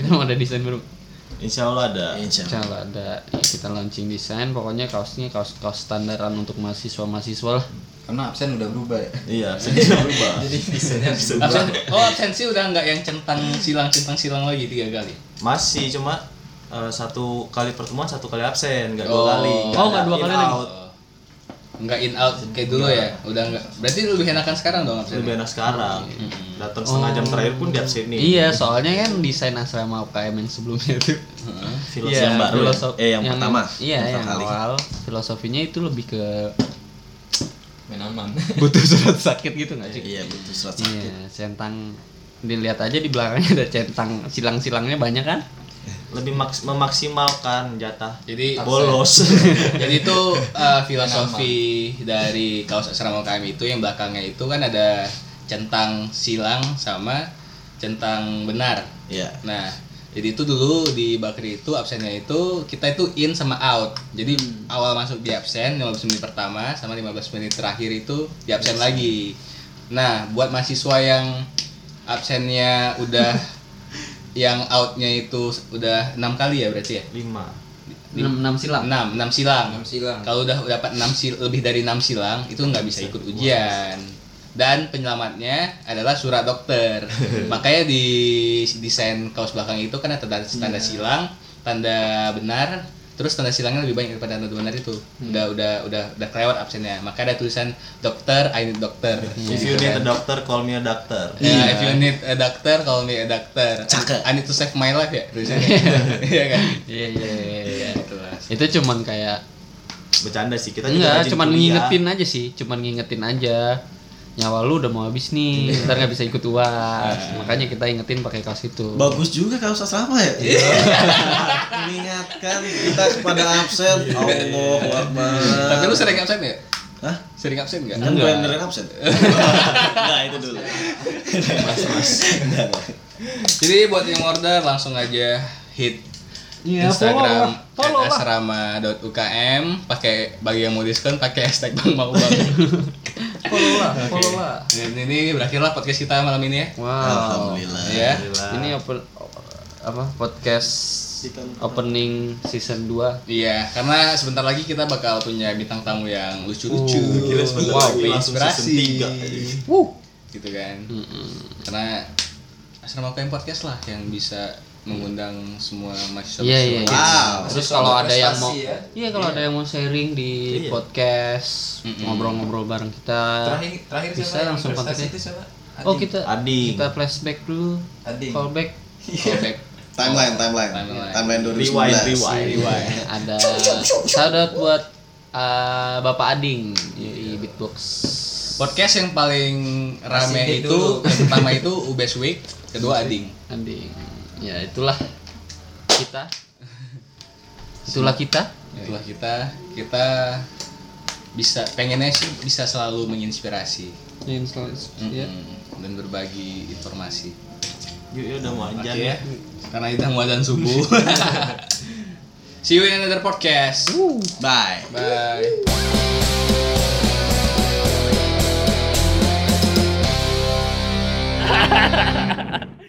Speaker 2: kita mau ada desain baru.
Speaker 5: insya Allah ada.
Speaker 6: Insya
Speaker 2: Insya Allah ada. Ya, kita launching desain. Pokoknya kaosnya kaos kaos standaran untuk mahasiswa mahasiswa lah.
Speaker 7: karena absen udah berubah ya?
Speaker 5: Iya bisa berubah.
Speaker 7: Jadi desainnya
Speaker 4: Absen, oh absensi udah nggak yang centang silang centang silang lagi tiga kali?
Speaker 5: Masih cuma eh, satu kali pertemuan satu kali absen nggak
Speaker 4: Oh.
Speaker 5: dua kali.
Speaker 2: Oh, nggak dua kali lagi.
Speaker 4: Nggak in out kayak dulu ya udah nggak berarti lebih enakan sekarang dong absen
Speaker 5: lebih enak sekarang datang setengah jam terakhir pun di absenin
Speaker 2: Iya, soalnya kan desain asrama UKM yang sebelumnya tuh.
Speaker 5: filosofi
Speaker 2: Iya,
Speaker 6: yang baru ya?
Speaker 2: filosof-
Speaker 6: Eh, yang pertama?
Speaker 2: Iya, yang
Speaker 6: kali.
Speaker 2: awal filosofinya itu lebih ke
Speaker 7: main aman
Speaker 2: butuh surat sakit gitu nggak sih?
Speaker 6: Iya betul surat sakit.
Speaker 2: Iya, centang dilihat aja di belakangnya ada centang silang-silangnya banyak kan?
Speaker 5: Lebih maks- memaksimalkan jatah
Speaker 4: jadi
Speaker 5: bolos
Speaker 4: jadi itu uh, filosofi dari kaos asrama UKM itu yang belakangnya itu kan ada centang silang sama centang benar
Speaker 6: Iya.
Speaker 4: Nah, jadi itu dulu di Bakri itu absennya itu kita itu in sama out. Jadi awal masuk di absen 15 menit pertama sama 15 menit terakhir itu di absen lagi. Nah, buat mahasiswa yang absennya udah yang outnya itu udah enam kali ya berarti ya?
Speaker 5: lima
Speaker 2: Enam, enam silang.
Speaker 4: 6, 6 silang.
Speaker 7: Enam silang.
Speaker 4: Kalau udah dapat 6 sil lebih dari 6 silang itu nggak bisa ikut ujian. Dan penyelamatnya adalah surat dokter. Makanya di desain kaos belakang itu kan ada tanda, tanda silang, tanda benar, terus tanda silangnya lebih banyak daripada tanda benar itu. Udah udah udah udah kelewat absennya. Maka ada tulisan dokter, I need dokter.
Speaker 5: if you need a doctor call me a doctor
Speaker 4: Ya, if you need a doctor, call me a doctor.
Speaker 6: Cakep.
Speaker 4: I need to save my life ya tulisannya. Iya kan?
Speaker 2: Iya, iya, iya, iya. itu cuman kayak
Speaker 5: bercanda sih kita juga
Speaker 2: enggak cuman
Speaker 5: kuliah.
Speaker 2: ngingetin aja sih cuman ngingetin aja nyawa lu udah mau habis nih ntar nggak bisa ikut uas makanya kita ingetin pakai kaos itu
Speaker 6: Bagus juga kaos asrama ya. Mengingatkan kita kepada absen. Allah Akbar.
Speaker 4: Tapi lu sering absen ya?
Speaker 6: Hah?
Speaker 4: Sering absen nggak?
Speaker 6: Kan gue yang beneran absen. Enggak itu dulu. Mas, mas.
Speaker 4: Jadi buat yang order langsung aja hit
Speaker 2: Iya,
Speaker 4: Instagram asrama.ukm pakai bagi yang mau diskon pakai hashtag bang mau bang.
Speaker 2: follow lah follow lah
Speaker 4: Dan ini berakhirlah podcast kita malam ini ya.
Speaker 2: wow
Speaker 6: Alhamdulillah.
Speaker 4: Ya.
Speaker 2: ini open apa podcast opening season 2
Speaker 4: Iya, karena sebentar lagi kita bakal punya bintang tamu yang lucu-lucu,
Speaker 5: Gila sebentar
Speaker 4: wow,
Speaker 5: lagi langsung season
Speaker 4: inspirasi,
Speaker 5: tiga.
Speaker 4: gitu kan. Karena asrama UKM podcast lah yang bisa mengundang semua mahasiswa.
Speaker 2: Iya iya. iya.
Speaker 6: Wow.
Speaker 2: Terus kalau ada yang mau,
Speaker 7: ya.
Speaker 2: iya kalau ada yang mau sharing di podcast, ngobrol-ngobrol bareng kita,
Speaker 7: terakhir terakhir
Speaker 2: bisa
Speaker 7: siapa
Speaker 2: langsung kontak.
Speaker 7: itu
Speaker 2: Oh kita
Speaker 5: Ading.
Speaker 2: kita flashback dulu,
Speaker 7: Ading.
Speaker 2: callback.
Speaker 4: Callback.
Speaker 6: Timeline, timeline.
Speaker 4: Timeline.
Speaker 6: Timeline 2019.
Speaker 5: Rewind, rewind.
Speaker 4: Rewind.
Speaker 2: ada shout out buat uh, Bapak Ading di Beatbox.
Speaker 4: Podcast yang paling rame itu yang pertama itu UBS Week, kedua Ading.
Speaker 2: Ading. Ya itulah kita. Itulah kita.
Speaker 4: Itulah kita, kita bisa pengennya sih bisa selalu menginspirasi
Speaker 2: selalu, ya.
Speaker 4: Dan berbagi informasi.
Speaker 5: Yuk, yuk udah mau ajan
Speaker 4: ya. Karena kita mau azan subuh. See you in another podcast.
Speaker 6: Bye.
Speaker 4: Bye.